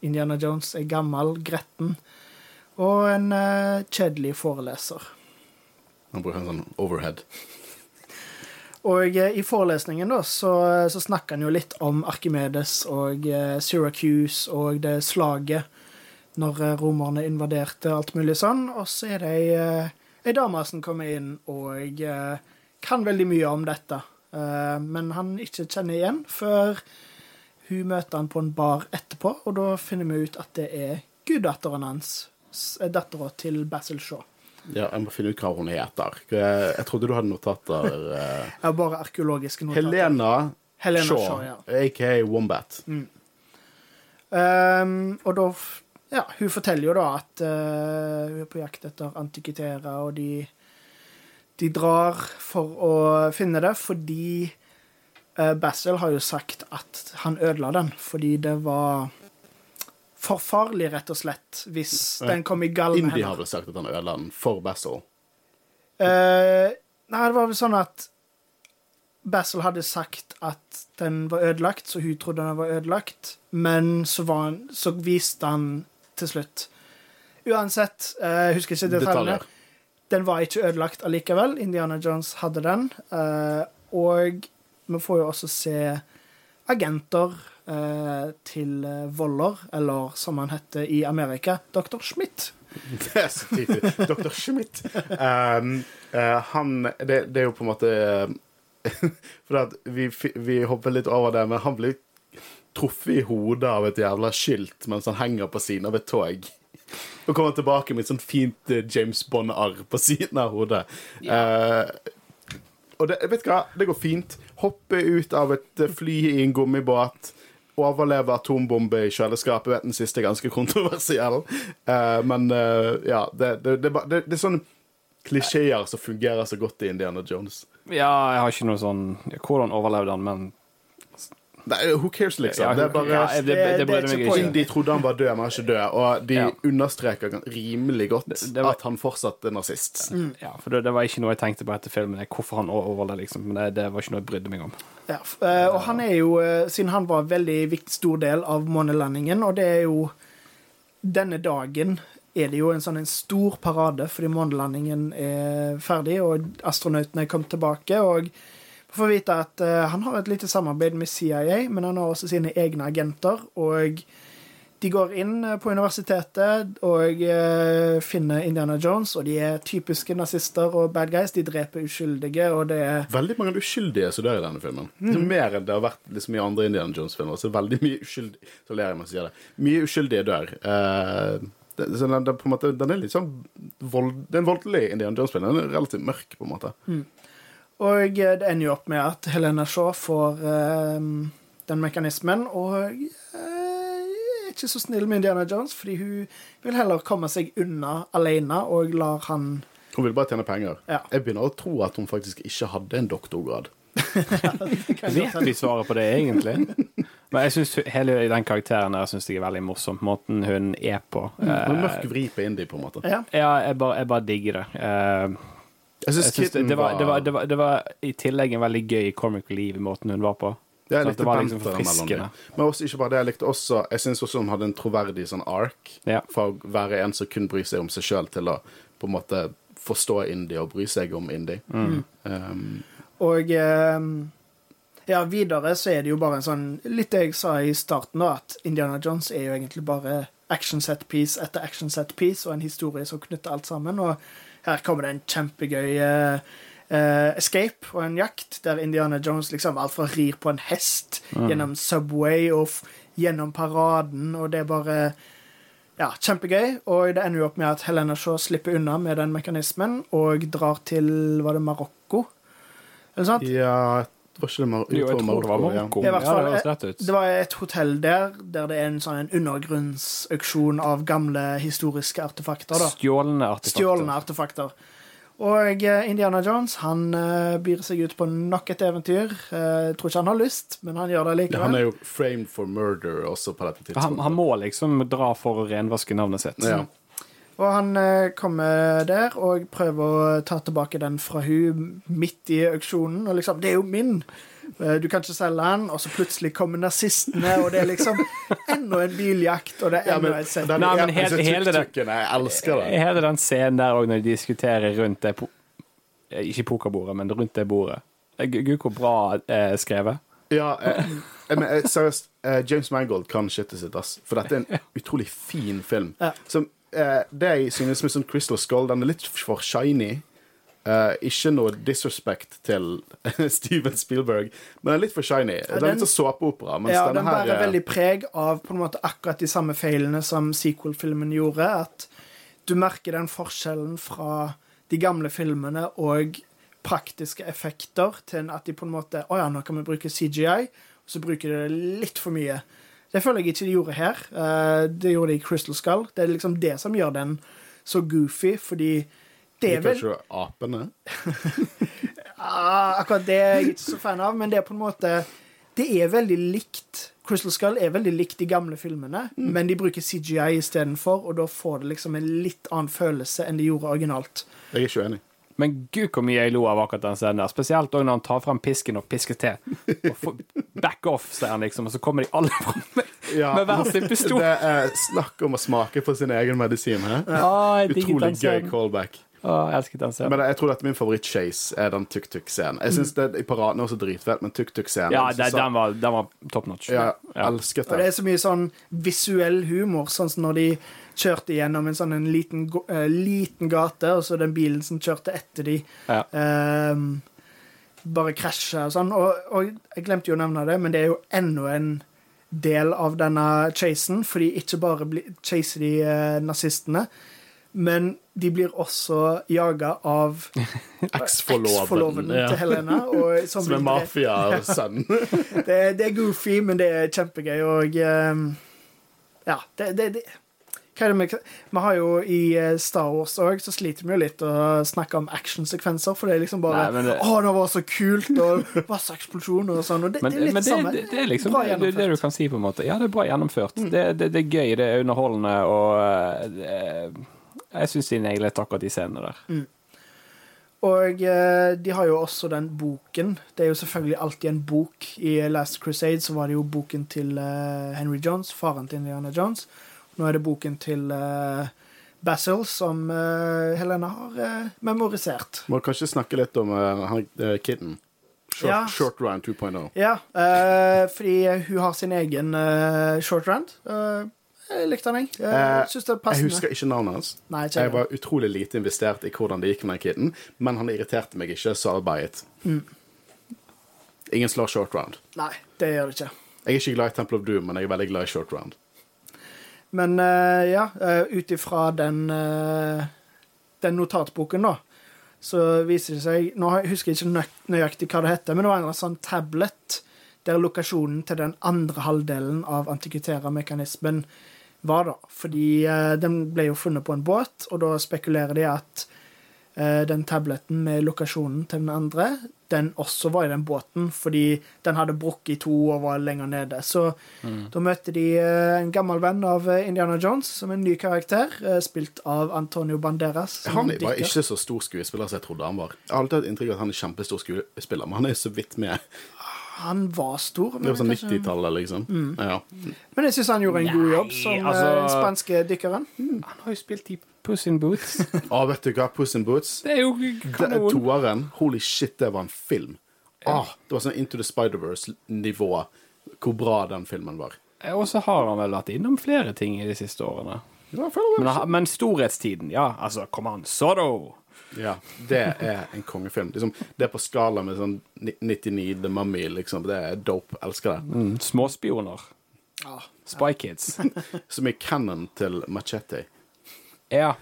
Speaker 3: Indiana Jones er gammel, gretten og en uh, kjedelig foreleser.
Speaker 1: Han bruker en sånn overhead. (laughs)
Speaker 3: Og uh, i forelesningen da, så, så snakker han jo litt om Archimedes og uh, Syracuse og det slaget når romerne invaderte alt mulig sånn. Og så er det ei, ei dame som kommer inn og kan veldig mye om dette. Eh, men han ikke kjenner igjen før hun møter han på en bar etterpå, og da finner vi ut at det er guddatteren hans er dattera til Basil Shaw.
Speaker 1: Ja, jeg må finne ut hva hun heter. Jeg, trodde du hadde notater. eh. (laughs)
Speaker 3: Jeg har bare arkeologiske notater.
Speaker 1: Helena,
Speaker 3: Helena
Speaker 1: Shaw,
Speaker 3: Shaw, ja.
Speaker 1: aka Wombat.
Speaker 3: Ehm, og da Ja, hun forteller jo da at uh, hun er på jakt etter antikviterer, og de De drar for å finne det fordi uh, Basil har jo sagt at han ødela den fordi det var for farlig, rett og slett, hvis den kom i galne
Speaker 1: Indie
Speaker 3: hender.
Speaker 1: har vel sagt at han ødela den for Basil.
Speaker 3: Uh, nei, det var vel sånn at Basil hadde sagt at den var ødelagt, så hun trodde den var ødelagt. Men så, var han, så viste han til slutt Uansett, eh, jeg husker ikke detaljene.
Speaker 1: Detaljer.
Speaker 3: Den var ikke ødelagt allikevel. Indiana Jones hadde den. eh, og vi får jo også se agenter eh, til eh, Voller, eller som han heter i Amerika, Dr. Schmidt. (laughs)
Speaker 1: Det er så tydelig. Dr. Schmidt. Um, uh, han det, det er jo på en måte (laughs) For vi, vi hopper litt over det, men han blir truffet i hodet av et jævla skilt mens han henger på siden av et tog. Og kommer tilbake med et sånt fint eh, James Bond-arr på siden av hodet. Eh, og det, vet du hva, det går fint. Hoppe ut av et eh, fly i en gummibåt. Overleve atombombe i kjøleskapet. Vet den siste er ganske kontroversiell. Uh, men uh, ja, det, det, det, det, det er sånne klisjeer som fungerer så godt i Indiana Jones.
Speaker 2: Ja, jeg har ikke noe sånn Hvordan overlevde han, men
Speaker 1: Nei, who cares, liksom?
Speaker 2: Ja,
Speaker 1: det er bare
Speaker 2: ja, det, det,
Speaker 3: Det-
Speaker 2: det
Speaker 3: det er ikke
Speaker 2: meg
Speaker 1: De trodde han var død, men han er ikke død. Og de
Speaker 2: Ja.
Speaker 1: understreker rimelig godt
Speaker 2: Det- det var-
Speaker 1: at han fortsatt er nazist.
Speaker 2: Ja, for det, det var ikke noe jeg tenkte på etter filmen. Hvorfor han overlevde, liksom. Men det, det var ikke noe jeg brydde meg om.
Speaker 3: Ja, eh, og han er jo, eh, siden han var en veldig viktig stor del av månelandingen, og det er jo Denne dagen er det jo en sånn en stor parade, fordi månelandingen er ferdig, og astronautene er kommet tilbake. og får vite at uh, han har et lite samarbeid med CIA, men han har også sine egne agenter. Og de går inn eh, på universitetet og uh, finner Indiana Jones, og de er typiske nazister og bad guys. De dreper uskyldige, og det er
Speaker 1: Veldig mange uskyldige som dør i denne filmen.
Speaker 3: Mm.
Speaker 1: Er mer enn det har vært liksom, i andre Indiana Jones-filmer. Så veldig mye uskyldige Så ler jeg meg sier det. Mye uskyldige dør. Uh, det, så den, den, på en måte, den er litt sånn vold, Det er en voldelig Indiana Jones-film. Den er relativt mørk, på en måte.
Speaker 3: Og eh, det ender jo opp med at Helena Shaw får eh, den mekanismen, og eh, er ikke så snill med Indiana Jones, fordi hun vil heller komme seg unna alene og lar han
Speaker 1: Hun vil bare tjene penger.
Speaker 3: Ja.
Speaker 1: Jeg begynner å tro at hun faktisk ikke hadde en doktorgrad. (laughs)
Speaker 2: Vet vi svaret på det, egentlig? Men jeg synes hele den karakteren der synes jeg er veldig morsom. Måten hun er på.
Speaker 1: Er
Speaker 2: Eh,
Speaker 1: mørk vri på indie, på en måte.
Speaker 3: Ja.
Speaker 2: ja, jeg bare, jeg bare digger det. Eh, det,
Speaker 1: Kitten
Speaker 2: det, var, det, var, det, var, det var i tillegg en veldig gøy comic i måten hun var på.
Speaker 1: Ja, jeg likte
Speaker 2: det var liksom forfriskende.
Speaker 1: Men også, ikke bare det, jeg likte også Jeg syns også hun hadde en troverdig sånn ark.
Speaker 2: Ja.
Speaker 1: Fra å være en som kun bryr seg om seg sjøl, til å på en måte forstå indie og bry seg om indie.
Speaker 2: Mm.
Speaker 1: Um,
Speaker 3: Og eh, ja, videre så er det jo bare en sånn Litt det jeg sa i starten, da, at Indiana Jones er jo egentlig bare action set piece etter action set piece, og en historie som knytter alt sammen. Og her kommer det en kjempegøy uh, escape og en jakt, der Indiana Jones liksom alt fra rir på en hest gjennom Subway og gjennom paraden, og det er bare ja, kjempegøy. Og det ender jo opp med at Helena Shaw slipper unna med den mekanismen og drar til Var det Marokko? Eller sant?
Speaker 1: ja, var ikke det Mar
Speaker 2: Jo, jeg tror det var. Marokko.
Speaker 3: Ja. fall,
Speaker 2: ja, det.
Speaker 3: Det var et hotell der der det er en sånn undergrunnsauksjon av gamle historiske artefakter. da.
Speaker 2: Stjålne artefakter.
Speaker 3: Stjålne artefakter. Og eh, Indiana Jones han uh, byr seg ut på nok et eventyr. Uh, tror ikke han har lyst, men han gjør det likevel.
Speaker 1: Han er jo framed for murder også på dette
Speaker 2: Han,
Speaker 1: tidspunktet.
Speaker 2: han må liksom dra for å renvaske navnet sitt.
Speaker 1: Ja.
Speaker 3: Og han eh, kommer der og prøver å ta tilbake den fra hun midt i auksjonen. Og liksom 'Det er jo min! Eh, Du kan ikke selge den.' Og så plutselig kommer nazistene, og det er liksom enda en biljakt, og det er enda et sett.
Speaker 1: den,
Speaker 2: Nei, men
Speaker 1: ja,
Speaker 2: hele- hele det-
Speaker 1: Jeg elsker det.
Speaker 2: Hele den scenen der òg, når de diskuterer rundt det po Ikke pokerbordet, men rundt det bordet. Eh, Gud, hvor bra eh, skrevet.
Speaker 1: Ja, eh, eh, men eh, seriøst, eh, James Mangold kan shitet sitt, ass. For dette er en utrolig fin film.
Speaker 3: Ja.
Speaker 1: Som, eh, det jeg synes med sånn Crystal Skull, den er litt for shiny. Eh, ikke noe disrespect til (laughs) Steven Spielberg, men den er litt for shiny. den, er litt sånn såpeopera.
Speaker 3: Ja, den
Speaker 1: her
Speaker 3: bærer
Speaker 1: eh,
Speaker 3: veldig preg av på en måte akkurat de samme feilene som sequel-filmen gjorde. At du merker den forskjellen fra de gamle filmene og praktiske effekter til at de på en måte Å ja, nå kan vi bruke CGI, og så bruker de det litt for mye. Det føler jeg ikke de gjorde her. Eh, det gjorde de i Crystal Skull. Det er liksom det som gjør den så goofy, fordi det er vel Liker
Speaker 1: ikke apene. (laughs)
Speaker 3: Ah, akkurat det er jeg ikke så fan av, men det er på en måte Det er veldig likt. Crystal Skull er veldig likt de gamle filmene, men de bruker CGI istedenfor, og da får det liksom en litt annen følelse enn de gjorde originalt.
Speaker 1: Jeg er ikke uenig.
Speaker 2: Men gud hvor mye jeg lo av akkurat den scenen der. Spesielt når han tar frem pisken og pisker til. Og får back off, sier han liksom, og så kommer de alle fram med, med hver sin pistol.
Speaker 1: Det er snakk om å smake på sin egen medisin. He?
Speaker 2: Ah,
Speaker 1: Utrolig gøy callback.
Speaker 2: Oh, jeg elsket den scenen.
Speaker 1: Men jeg tror at min favoritt-chase er den tuk-tuk-scenen. Jeg det i paraden er også dritfett, men tuk-tuk-scenen
Speaker 2: Ja, det, den, var, den var top notch.
Speaker 1: Ja,
Speaker 2: Ja.
Speaker 1: elsket
Speaker 3: Og det
Speaker 1: det.
Speaker 3: er så mye sånn visuell humor, sånn som når de kjørte gjennom en sånn en liten, eh, liten gate, og så den bilen som kjørte etter de,
Speaker 2: Ja.
Speaker 3: uh, bare krasja og sånn. Og, og jeg glemte jo å nevne det, men det er jo enda en del av denne chasen, fordi ikke bare bli, chaser de uh, nazistene, men de blir også jaga av (laughs)
Speaker 1: Eksforloven. Ja.
Speaker 3: til Helena. Og, som
Speaker 1: Som er
Speaker 3: blir-
Speaker 1: mafiasønn. (laughs)
Speaker 3: det, det er goofy, men det er kjempegøy, og Ja, det, det, det med, Vi har jo i eh, Star Wars òg, så sliter vi jo litt å snakke om actionsekvenser, for det er liksom bare
Speaker 2: Nei, det-
Speaker 3: Å, det var så kult, og masse eksplosjoner og sånn. Og det,
Speaker 2: Men,
Speaker 3: det er litt
Speaker 2: men det,
Speaker 3: samme.
Speaker 2: det, det er liksom
Speaker 3: Bra
Speaker 2: det, du kan si, på en måte. Ja, det er bra gjennomført. Det, det, er gøy, det er underholdende, og eh, jeg syns de nailet akkurat de scenene der.
Speaker 3: Og eh, de har jo også den boken. Det er jo selvfølgelig alltid en bok. I Last Crusade så var det jo boken til Henry Jones, faren til Indiana Jones. Nå er det boken til uh, Basil, som uh, Helena har uh, memorisert.
Speaker 1: Må kanskje snakke litt om uh, eh, Short,
Speaker 3: Ja.
Speaker 1: short round 2.0.
Speaker 3: Ja, fordi hun har sin egen short round. Jeg likte den, jeg. Jeg synes det er
Speaker 1: Jeg husker ikke navnet hans.
Speaker 3: Nei, ikke
Speaker 1: Jeg var utrolig lite investert i hvordan det gikk med den kiden, men han irriterte meg ikke, så arbeidet.
Speaker 3: Mm.
Speaker 1: Ingen slår short round.
Speaker 3: Nei, det gjør det ikke.
Speaker 1: Jeg er ikke glad i Temple of Doom, men jeg er veldig glad i short round.
Speaker 3: Men eh, ja, uh, ut ifra den, eh, den notatboken, da, så viser det seg Nå husker jeg ikke nø nøyaktig hva det heter, men det var en eller sånn tablet der lokasjonen til den andre halvdelen av antikvitera-mekanismen var, da. Fordi eh, den ble jo funnet på en båt, og da spekulerer de at eh, den tableten med lokasjonen til den andre, den også var i den båten, fordi den hadde brukket i to og var lenger nede. Så da møter de eh, en gammel venn av eh, Indiana Jones, som en ny karakter, eh, spilt av Antonio Banderas.
Speaker 1: Han var
Speaker 3: dykker.
Speaker 1: ikke så stor skuespiller som jeg trodde han var. Jeg har alltid hatt inntrykk av at han er kjempestor skuespiller, men han er så vidt med.
Speaker 3: Han var stor.
Speaker 1: Det var sånn
Speaker 3: kanskje-
Speaker 1: 90-tallet, liksom. Ja.
Speaker 3: Men jeg syns han gjorde en god jobb som eh,
Speaker 2: altså-
Speaker 3: spanske dykkeren.
Speaker 2: Han har jo spilt i Puss in Boots.
Speaker 1: Å, (laughs) vet du hva? Puss in Boots.
Speaker 2: Det er jo
Speaker 1: Det er toeren. Holy shit, det var en film. Ah, det var sånn Into the Spider-Verse-nivå. Hvor bra den filmen var.
Speaker 2: Og så har han vel vært innom flere ting i de siste årene.
Speaker 1: Ja,
Speaker 2: Men, men storhetstiden, ja. Altså, kom an. Sorrow!
Speaker 1: Ja, det er en kongefilm. Liksom, det er på skala med sånn 99 The Mummy, liksom. Det er dope. Elsker det.
Speaker 2: Mm, småspioner.
Speaker 3: Ah,
Speaker 2: Spy Kids. (laughs)
Speaker 1: Som er canon til Machete.
Speaker 2: Ja.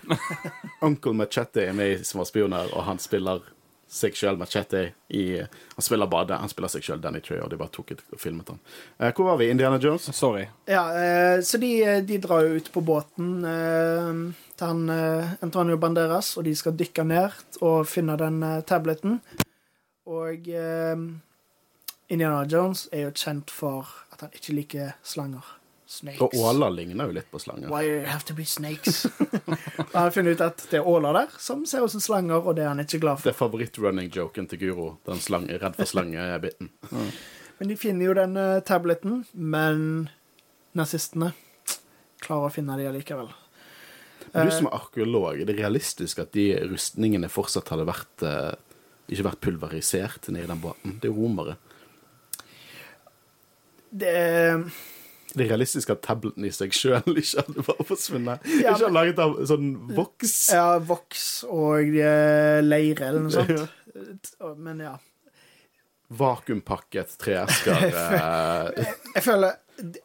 Speaker 1: Onkel Machete er med i Småspioner, og han spiller seg sjøl Machete i Han spiller bare. Han spiller seg sjøl Danny Trey, og de bare tok et og filmet han. Eh, hvor var vi? Indiana Jones?
Speaker 2: Sorry.
Speaker 3: Ja, eh, så de, de drar jo ut på båten eh, til han eh, Antonio Banderas, og de skal dykke ned og finne den eh, tableten. Og eh, Indiana Jones er jo kjent for at han ikke liker slanger. Snakes.
Speaker 1: Og åler ligner jo litt på slanger.
Speaker 3: Why you have to be snakes? (laughs) Jeg har funnet ut at det er åler der som ser ut som slanger, og det er han ikke glad for.
Speaker 1: Det er favoritt-running-joken til Guro. Den slang, er redd for slangebiten. mm. (laughs)
Speaker 3: Men de finner jo den eh, tableten, men nazistene klarer å finne de allikevel.
Speaker 1: Men du som er arkeolog, er det realistisk at de rustningene fortsatt hadde vært eh, ikke vært pulverisert nede i den båten? Det er romere.
Speaker 3: Det
Speaker 1: Det realistiske realistisk at tableten i seg sjøl (laughs) ikke hadde bare forsvunnet.
Speaker 3: Ja,
Speaker 1: ikke hadde laget av sånn voks.
Speaker 3: Ja, voks og uh, leire eller noe sånt. (laughs) Men ja.
Speaker 1: Vakuumpakket treesker. jeg, (laughs)
Speaker 3: Jeg føler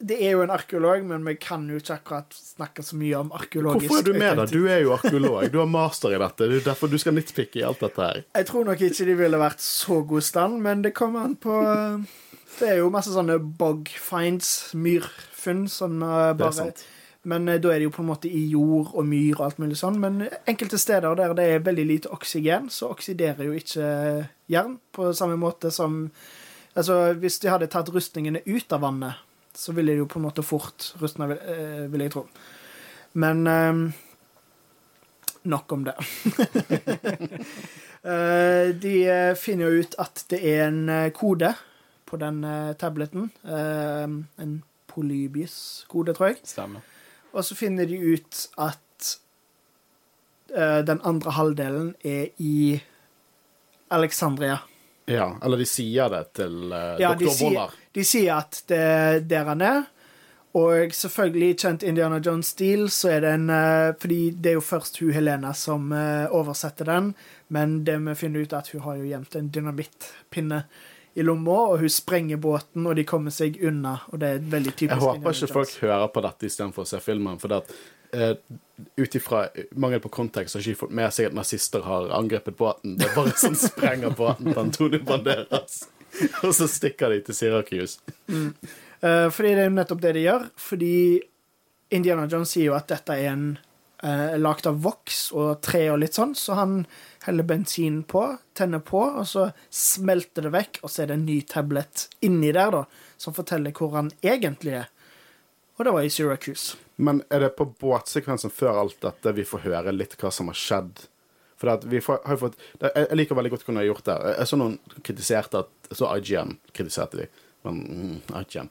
Speaker 3: Det er jo en arkeolog, men vi kan jo ikke akkurat snakke så mye om arkeologisk
Speaker 1: Hvorfor er du med, da? Du er jo arkeolog. Du har master i dette. Det er derfor du skal nitpicke i alt dette her.
Speaker 3: Jeg tror nok ikke de ville vært så god stand, men det kommer an på eh, Det er jo masse sånne bog finds, myrfunn, som eh, bare. Men eh, da er det jo på en måte i jord og myr og alt mulig sånn. Men enkelte steder der det er veldig lite oksygen, så oksiderer jo ikke jern på samme måte som Altså, hvis de hadde tatt rustningene ut av vannet, så ville de jo på en måte fort rustna, vil, eh, jeg tro. Men eh, Nok om det. (laughs) De finner jo ut at det er en kode på den eh, tableten. Eh, en Polybius-kode, tror jeg.
Speaker 2: Stemmer.
Speaker 3: Og så finner de ut at eh, den andre halvdelen er i Alexandria.
Speaker 1: Ja, eller de sier det til uh,
Speaker 3: Ja, de
Speaker 1: doktor
Speaker 3: sier,
Speaker 1: Boller.
Speaker 3: de sier at det er der han er. Og selvfølgelig, kjent Indiana Jones-stil, så er det en uh, Fordi det er jo først hun Helena som uh, oversetter den, men det vi finner ut, er at hun har jo gjemt en dynamittpinne i lomma, og hun sprenger båten, og de kommer seg unna, og det er veldig typisk
Speaker 1: Jeg håper ikke folk hører på dette istedenfor å se filmen. For det at, Uh, ut ifra mangel på kontekst har ikke fått med seg at nazister har angrepet båten. Det er bare sånn (laughs) sprenger båten til Antonio Banderas. Og så stikker de til Syracuse.
Speaker 3: Uh, fordi det er jo nettopp det de gjør. Fordi Indiana Jones sier jo at dette er en uh, lagd av voks og tre og litt sånn, så han heller bensin på, tenner på, og så smelter det vekk, og så er det en ny tablet inni der, da, som forteller hvor han egentlig er. Og det var i Syracuse.
Speaker 1: Men er det på båtsekvensen før alt dette vi får høre litt hva som har skjedd? For at vi får, har fått, jeg liker veldig godt hvordan de har gjort det. Jeg så noen kritiserte at så IGN kritiserte de. Men mm, IGN.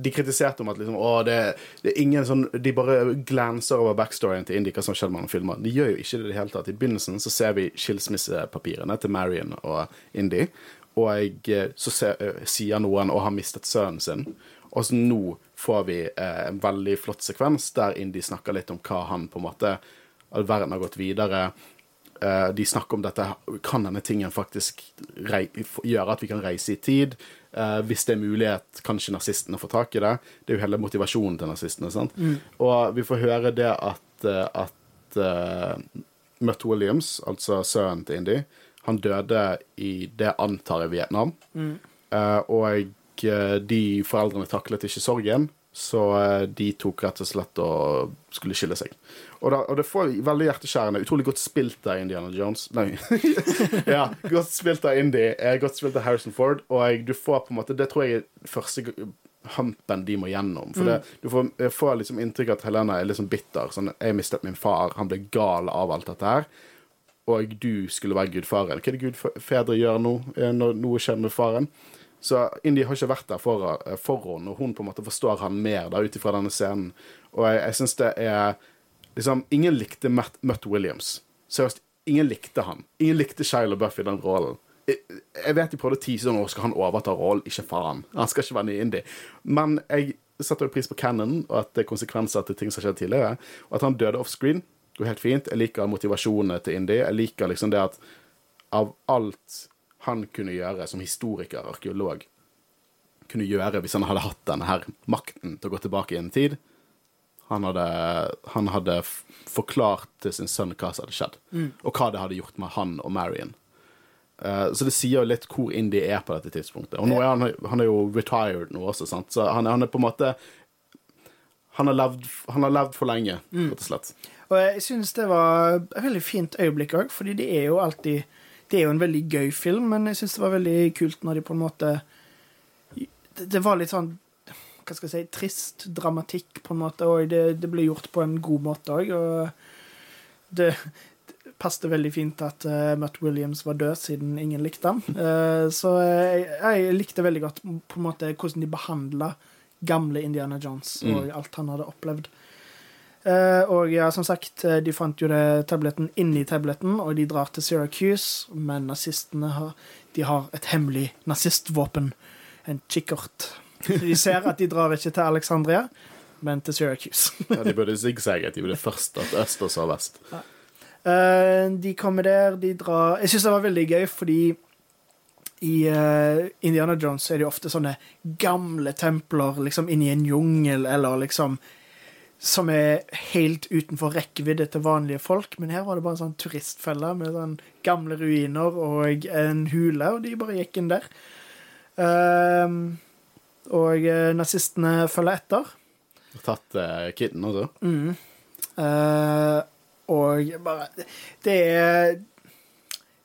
Speaker 1: De kritiserte om at liksom, å, det, det er ingen sånn De bare glanser over backstoryen til Indy, hva som filmen. De gjør jo ikke det i det hele tatt. I begynnelsen så ser vi skilsmissepapirene til Marion og Indy. Og jeg, så ser, eh, sier noen å ha mistet sønnen sin. Og så nå får vi eh, en veldig flott sekvens der Indy snakker litt om hva han på en måte At verden har gått videre. Eh, de snakker om dette Kan denne tingen faktisk gjøre at vi kan reise i tid? Eh, hvis det er mulighet, kanskje nazistene får tak i det. Det er jo hele motivasjonen til nazistene. sant? Og vi får høre det at, eh, at uh, Mutt Williams, altså sønnen til Indy, han døde i det antar jeg Vietnam. Eh, og eh, de foreldrene taklet ikke sorgen, så eh, de tok rett og slett og skulle skille seg. Og, da, og det får veldig hjerteskjærende. Utrolig godt spilt av Indiana Jones. Nei. (laughs) ja, godt spilt av Indy. eh, Godt spilt av Harrison Ford. Og du får på en måte Det tror jeg er første humpen de må gjennom. For det, du får, jeg får liksom inntrykk av at Helena er sånn bitter. Sånn, 'Jeg mistet min far. Han ble gal av alt dette her.' Og du skulle være gudfaren. Hva er det gudfedre gjør nå eh, når noe skjer med faren? Så Indy har ikke vært der for, eh, for henne, og hun på en måte forstår han mer ut ifra denne scenen. Og jeg, jeg syns det er liksom Ingen likte Matt, Matt Williams. Seriøst, ingen likte han. Ingen likte Shia Buff i den rollen. Jeg, jeg vet de prøvde å tease nå skal han overta rollen. Ikke faen. Han skal ikke være ny Indy. Men jeg setter jo pris på Cannon, og at det er konsekvenser til ting som har skjedd tidligere. Og at han døde offscreen, går helt fint. Jeg liker motivasjonene til Indy. Jeg liker liksom det at av alt han kunne gjøre som historiker, arkeolog, kunne gjøre hvis han hadde hatt denne her makten til å gå tilbake i en tid. Han hadde, han hadde forklart til sin sønn hva som hadde skjedd, og hva det hadde gjort med han og Marion. Uh, så det sier jo litt hvor Indy er på dette tidspunktet. Og nå er han, han er jo retired nå også, sant? så han, han er på en måte han har, levd, han har levd for lenge, rett og slett.
Speaker 3: Og jeg syns det var et veldig fint øyeblikk òg, fordi det er jo alltid Det er jo en veldig gøy film, men jeg syns det var veldig kult når de på en måte Det, var litt sånn Hva skal jeg si Trist dramatikk, på en måte, og det, det ble gjort på en god måte òg. Og det, det passet veldig fint at uh, Mutt Williams var død, siden ingen likte ham. Uh, så jeg, jeg likte veldig godt på en måte hvordan de behandla gamle Indiana Jones og alt han hadde opplevd. Eh, og ja, som sagt, eh, de fant jo det tabletten inni tabletten, og de drar til Syracuse, men nazistene har, de har et hemmelig nazistvåpen, en kikkert. Så de ser at de drar ikke til Alexandria, men til Syracuse.
Speaker 1: Ja, de burde zigzagge. De burde først at øst og så vest.
Speaker 3: Uh, de kommer der, de drar Jeg syns det var veldig gøy, fordi i uh, Indiana Jones er det jo ofte sånne gamle templer liksom inni en jungel, eller liksom Som er helt utenfor rekkevidde til vanlige folk. Men her var det bare en sånn turistfelle med sånn gamle ruiner og en hule, og de bare gikk inn der. Um, og eh, nazistene følger etter.
Speaker 1: Og Tatt uh, kiden også.
Speaker 3: Mm. Uh, og bare Det er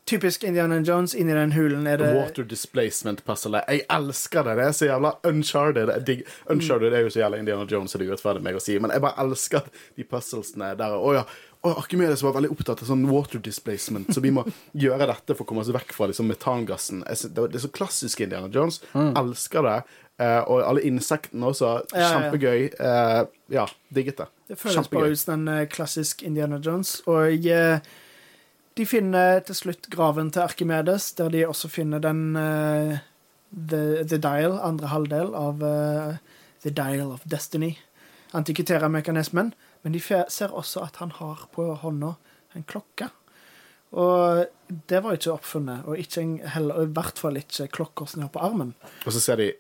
Speaker 3: typisk Indiana Jones. Inni den hulen er det
Speaker 1: Water displacement puzzle. Jeg elsker det. Det er så jævla uncharted. Jeg Uncharted er jo så jævla Indiana Jones, er det er urettferdig meg å si, men jeg bare elsker de puzzlesene der. Å ja. Og Archimedes var veldig opptatt av sånn water displacement, så vi må (laughs) gjøre dette for å komme oss vekk fra liksom, metangassen. Det er- så klassisk Indiana Jones. Elsker det. Uh, og alle insektene også.
Speaker 3: Ja.
Speaker 1: Kjempegøy. Uh, ja, digget det.
Speaker 3: Det føles
Speaker 1: Kjempegøy.
Speaker 3: bare ut som en eh, klassisk Indiana Jones. Og eh, de finner til slutt graven til Archimedes, der de også finner den uh, the, the Dial, andre halvdel av uh, The Dial of Destiny. Antikvitera-mekanismen. Men de ser også at han har på hånda en klokke. Og det var ikke oppfunnet, og ikke en, heller, i hvert fall ikke klokker som er på armen.
Speaker 1: Og så ser de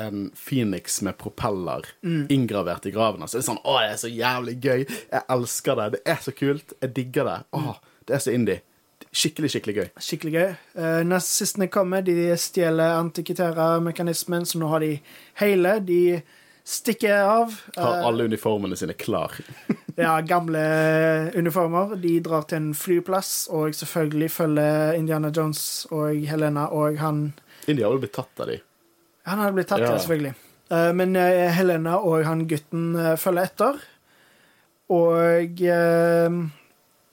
Speaker 1: en Phoenix med propeller inngravert i graven. Så det er sånn Å, det er så jævlig gøy. Jeg elsker det. Det er så kult. Jeg digger det. Å, det er så indie. Skikkelig, skikkelig gøy.
Speaker 3: Skikkelig gøy. Uh, Nazistene kommer, de stjeler antikvitera-mekanismen, så nå har de hele. De stikker av.
Speaker 1: Har
Speaker 3: Eh,
Speaker 1: alle uniformene sine klar. (laughs)
Speaker 3: ja, gamle uniformer. De drar til en flyplass, og selvfølgelig følger Indiana Jones og Helena og han
Speaker 1: India har vel blitt tatt av de.
Speaker 3: Han hadde blitt tatt,
Speaker 1: Ja.
Speaker 3: selvfølgelig. Eh, men Helena og han gutten følger etter. Og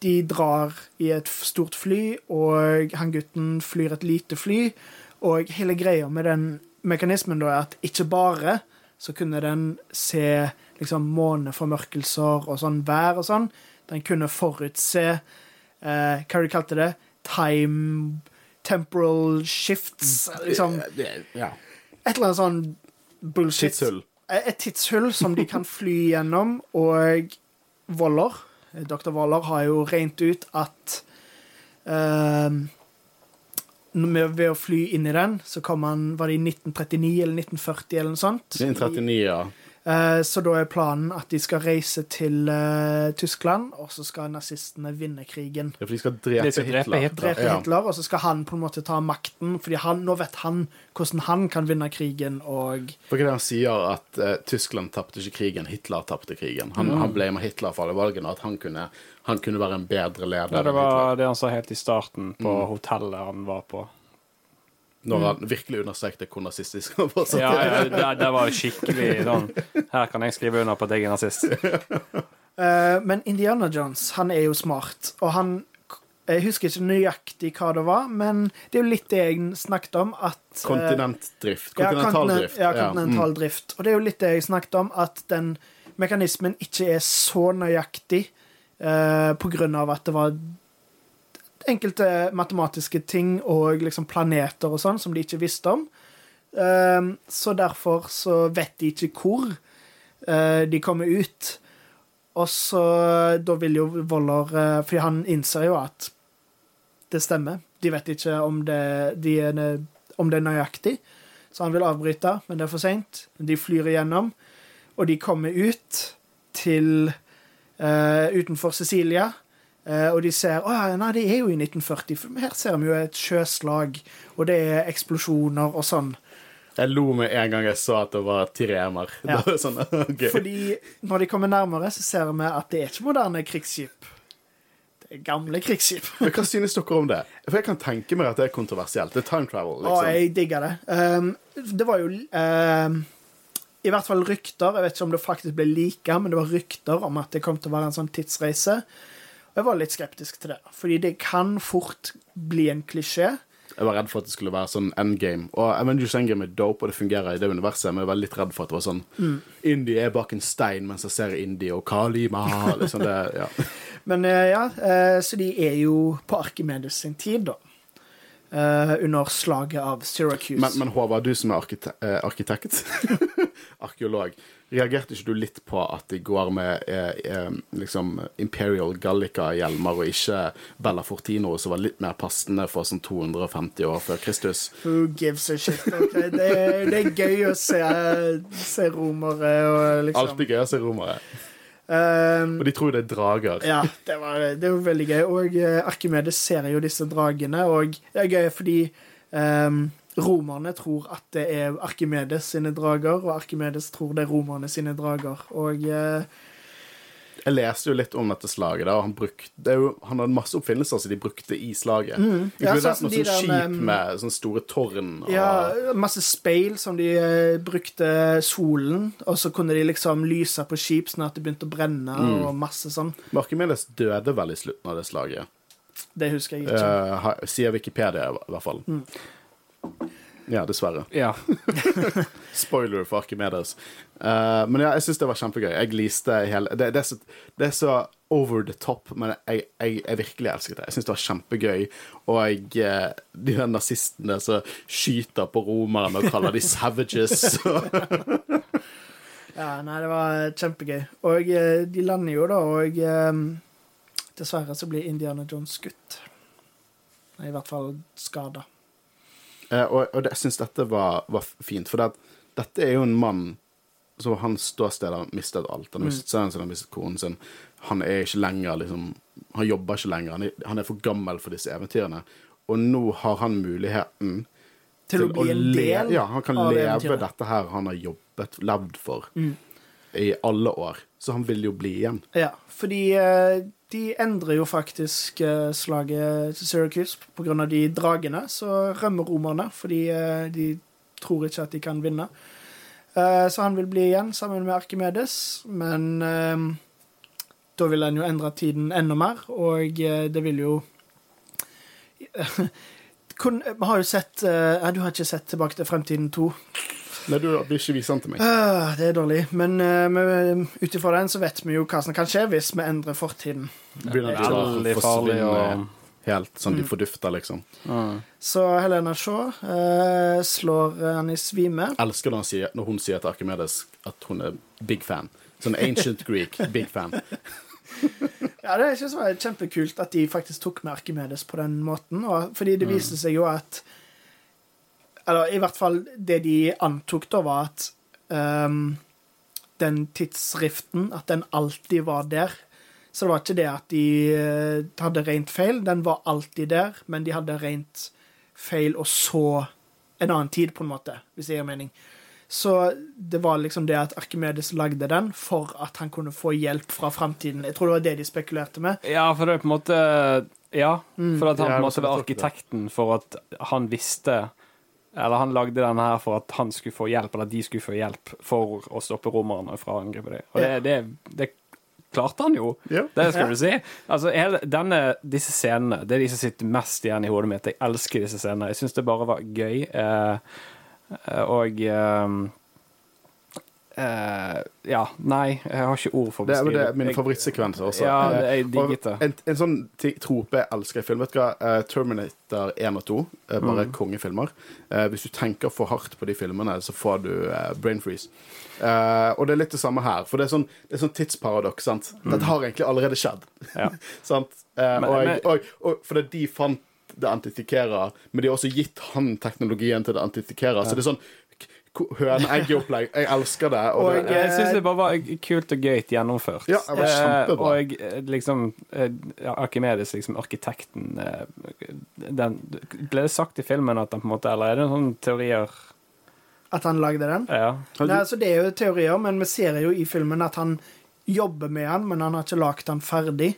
Speaker 3: de drar i et stort fly, og han gutten flyr et lite fly. Og hele greia med den mekanismen da er at ikke bare så kunne den se liksom måneformørkelser og sånn vær og sånn. Den kunne forutse eh, Hva de kalte det? Time Temporal shifts. Liksom
Speaker 1: Ja.
Speaker 3: et eller annet sånn bullshit.
Speaker 1: Tidshull.
Speaker 3: Et tidshull som de kan fly gjennom, og Waller, dr. Waller, har jo regnet ut at uh, ved å fly inn i den, så kom han Var det i 1939 eller 1940 eller noe sånt?
Speaker 1: 1939, ja.
Speaker 3: Eh, så da er planen at de skal reise til eh, Tyskland, og så skal nazistene vinne krigen.
Speaker 1: Ja, For de skal drepe
Speaker 2: De skal drepe
Speaker 1: Hitler.
Speaker 2: Hitler.
Speaker 3: Drepe
Speaker 1: Ja.
Speaker 3: Hitler, og så skal han på en måte ta makten, fordi han, nå vet han hvordan han kan vinne krigen, og
Speaker 1: For hva er det han sier at uh, Tyskland tapte ikke krigen, Hitler tapte krigen. Han,
Speaker 2: Mm.
Speaker 1: han blamer Hitler for alle valgene, og at han kunne, han kunne være en bedre leder.
Speaker 2: Ja, det var det han sa helt i starten, på
Speaker 1: Mm.
Speaker 2: hotellet han var på.
Speaker 1: Når han virkelig understrekte hvor nazistisk han var.
Speaker 2: Ja, ja det, det var skikkelig sånn Her kan jeg skrive under på at jeg er nazist. (laughs)
Speaker 3: Uh, Men Indiana Jones, han er jo smart, og han Jeg husker ikke nøyaktig hva det var, men det er jo litt det jeg snakket om, at eh,
Speaker 1: Kontinentdrift.
Speaker 3: Ja,
Speaker 1: Kontinentaldrift.
Speaker 3: Ja,
Speaker 1: kontinentaldrift. mm.
Speaker 3: Og det er jo litt det jeg snakket om, at den mekanismen ikke er så nøyaktig uh, på grunn av at det var enkelte matematiske ting og liksom planeter og sånn som de ikke visste om. Eh, så derfor så vet de ikke hvor eh, de kommer ut. Og så da vil jo Voller For han innser jo at det stemmer. De vet ikke om det, de er, om det er nøyaktig. Så han vil avbryte, men det er for seint. De flyr igjennom, og de kommer ut til uh, utenfor Sicilia. Eh, og de ser Å nei, det er jo i 1940, for her ser vi jo et sjøslag, og det er eksplosjoner og sånn.
Speaker 1: Jeg lo med en gang jeg så at det var tiremer.
Speaker 3: Ja. (laughs)
Speaker 1: Det var sånn, (laughs) okay.
Speaker 3: Fordi når de kommer nærmere, så ser vi at det er ikke moderne krigsskip. Det er gamle krigsskip.
Speaker 1: Men hva synes dere om det? For jeg kan tenke meg at det er kontroversielt. Det er time travel, liksom.
Speaker 3: Å, jeg digger det. Um, det var jo um, i hvert fall rykter, jeg vet ikke om det faktisk ble like, men det var rykter om at det kom til å være en sånn tidsreise. Jeg var litt skeptisk til det, fordi det kan fort bli en klisjé.
Speaker 1: Jeg var redd for at det skulle være sånn endgame. Og Avengers Endgame er dope, og det fungerer i det universet, men jeg var litt redd for at det var sånn
Speaker 3: Mm.
Speaker 1: Indie er bak en stein mens jeg ser Indie og Kalima. (laughs) Liksom det, ja.
Speaker 3: Men eh, ja, eh, så de er jo på Arkimedes sin tid, da. eh, under slaget av Syracuse.
Speaker 1: Men, men Håvard, du som er arkite arkitekt, (laughs) arkeolog, reagerte ikke du litt på at de går med eh, eh, liksom Imperial Gallica-hjelmer og ikke Bella Fortino, som var litt mer passende for sånn 250 år før Kristus?
Speaker 3: Who gives a shit? Okay? Det, er, det er gøy å se, se romere og liksom
Speaker 1: Alltid gøy å se romere.
Speaker 3: Um,
Speaker 1: Og de tror det er drager.
Speaker 3: Ja, det, var, det var veldig gøy. Og eh, Arkimedes ser jo disse dragene, og det er gøy fordi um, romerne tror at det er Arkimedes sine drager, og Arkimedes tror det er romerne sine drager. Og eh,
Speaker 1: Jeg leste jo litt om dette slaget. Da, han, brukte, det jo, han hadde masse oppfinnelser som de brukte i slaget.
Speaker 3: Mm. Ja, sånn
Speaker 1: noe
Speaker 3: de
Speaker 1: sånn skip
Speaker 3: med-
Speaker 1: med sånne store tårn. Og,
Speaker 3: ja, masse speil som de eh, brukte solen, og så kunne de liksom lyse på skip sånn at det begynte å brenne, og masse sånn.
Speaker 1: Arkimedes døde vel i slutten av det slaget.
Speaker 3: Det husker jeg ikke.
Speaker 1: Uh, sier Wikipedia, i hvert fall.
Speaker 3: Mm.
Speaker 1: Ja, dessverre.
Speaker 2: Ja. (laughs)
Speaker 1: Spoiler for Arkimedes. Uh, men ja, jeg syns det var kjempegøy. Jeg liste hele det, det, er så, det er så over the top, men jeg, jeg, jeg virkelig elsket det. Jeg syns det var kjempegøy. Og jeg, eh, de der nazistene som skyter på romerne og kaller de savages. (laughs)
Speaker 3: Ja, nei, det var kjempegøy. Og eh, de lander jo da, og um, dessverre så blir Indiana Jones skutt. I hvert fall skada.
Speaker 1: Eh, og, og det, jeg syns dette var, var fint, for det, dette er jo en mann som hans ståsted har mistet alt. Han har mistet sønnen sin, han har mistet konen sin. Han er ikke lenger liksom Han jobber ikke lenger. Han er, han er for gammel for disse eventyrene. Og nå har han muligheten
Speaker 3: Til, å bli en del
Speaker 1: Ja, han kan
Speaker 3: av
Speaker 1: leve
Speaker 3: eventyret.
Speaker 1: dette her han har jobbet, levd for,
Speaker 3: Mm.
Speaker 1: i alle år. Så han vil jo bli igjen.
Speaker 3: Ja, fordi eh, de endrer jo faktisk eh, slaget til Syracuse av de dragene. Så rømmer romerne fordi eh, de tror ikke at de kan vinne. Eh, så han vil bli igjen sammen med Arkimedes, men da vil han jo endre tiden enda mer, og det vil jo (laughs) Vi har jo sett Du har ikke sett Tilbake til fremtiden 2.
Speaker 1: Nei, du vil ikke vise den til meg.
Speaker 3: Ah, det er dårlig, men uh, ut ifra den så vet vi jo hva som kan skje hvis vi endrer fortiden.
Speaker 1: Begynner
Speaker 2: Veldig farlig å
Speaker 1: forsvinne helt, sånn
Speaker 3: Mm.
Speaker 1: de fordufter, liksom.
Speaker 2: Mm.
Speaker 3: Så Helena Shaw uh, slår han i svime.
Speaker 1: elsker når, sier, når hun sier til Arkimedes at hun er big fan. Sånn ancient (laughs) Greek, big fan.
Speaker 3: Ja, Det synes jeg var kjempekult at de faktisk tok med Arkimedes på den måten. Og, fordi det viste seg jo at Eller i hvert fall det de antok, da, var at um, den tidsriften, at den alltid var der. Så det var ikke det at de eh, hadde rent feil, den var alltid der, men de hadde rent feil og så en annen tid, på en måte, hvis det gir mening. Så det var liksom det at Arkimedes lagde den for at han kunne få hjelp fra framtiden. Jeg tror det var det de spekulerte med.
Speaker 2: Ja, for det er på en måte Ja, for at han på en måte var arkitekten for at han visste Eller han lagde den her for at han skulle få hjelp, eller at de skulle få hjelp for å stoppe romerne fra å angripe dem. Og det, det, det klarte han jo.
Speaker 1: Ja.
Speaker 2: Det skal du si. Altså, hele, denne, disse scenene det er de som sitter mest igjen i hodet mitt. Jeg elsker disse scenene. Jeg syns det bare var gøy. Eh, eh, og eh, eh, Ja, nei, jeg har ikke ord for å
Speaker 1: Det er,
Speaker 2: beskrive
Speaker 1: det er mine favorittsekvens også.
Speaker 2: Ja, det-
Speaker 1: Eh,
Speaker 2: jeg digget det.
Speaker 1: En, en sånn trope jeg elsker i film, vet du hva? Eh, Terminator 1 og 2, er bare
Speaker 2: Mm.
Speaker 1: kongefilmer. Uh, hvis du tenker for hardt på de filmene, så får du uh, brain freeze. Eh, og det er litt det samme her, for det er sånn, det er sånn tidsparadoks. sant? Dette har egentlig allerede skjedd.
Speaker 2: Mm. Ja. (laughs)
Speaker 1: sant? Eh,
Speaker 2: Men-
Speaker 1: og, og, og fordi de fant det antitikera, men de har også gitt han teknologien til det antitikera. Så det er sånn k- Jeg elsker det. Og,
Speaker 3: Og
Speaker 1: det,
Speaker 2: Jeg syns det bare var kult og gøyt gjennomført.
Speaker 1: Ja, det var
Speaker 2: Eh,
Speaker 1: kjempebra.
Speaker 2: og jeg, liksom eh, ja, Arkimedes, liksom arkitekten eh, den, Ble det sagt i filmen at han på en måte Eller er det sånne teorier
Speaker 3: At han lagde den.
Speaker 2: Ja.
Speaker 3: Nei, altså Det er jo teorier, men vi ser jo i filmen at han jobber med han, men han har ikke lagd han ferdig.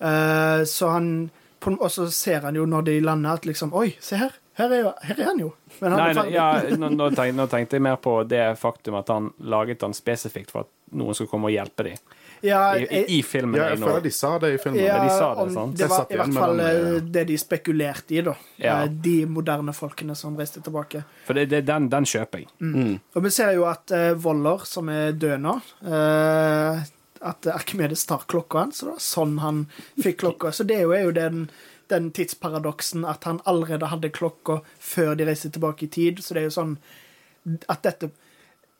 Speaker 3: Uh, så han Og så ser han jo når de lander, at liksom Oi, se her! Her er, jo, her er han jo! Men han
Speaker 2: Nei, nei, ja, nå, nå, tenkte, nå tenkte jeg mer på det faktum at han laget den spesifikt for at noen skulle komme og hjelpe dem.
Speaker 3: Ja,
Speaker 2: I, i, I filmen.
Speaker 1: ja,
Speaker 2: jeg
Speaker 1: føler de sa det i filmen.
Speaker 3: ja,
Speaker 2: de sa det,
Speaker 3: om-
Speaker 2: sant?
Speaker 3: det var i hvert fall
Speaker 1: den,
Speaker 3: eh,
Speaker 1: eh,
Speaker 3: det de spekulerte i, da.
Speaker 2: Ja.
Speaker 3: Eh, De moderne folkene som reiste tilbake.
Speaker 2: For det, det, den, den kjøper jeg.
Speaker 1: Mm.
Speaker 3: Og vi ser jo at uh, Voller, som er død nå uh, At Arkimedes tar klokka hans. Så sånn han fikk klokka. Så det er jo, er jo den den tidsparadoksen at han allerede hadde klokka før de reiste tilbake i tid. Så det er jo sånn at dette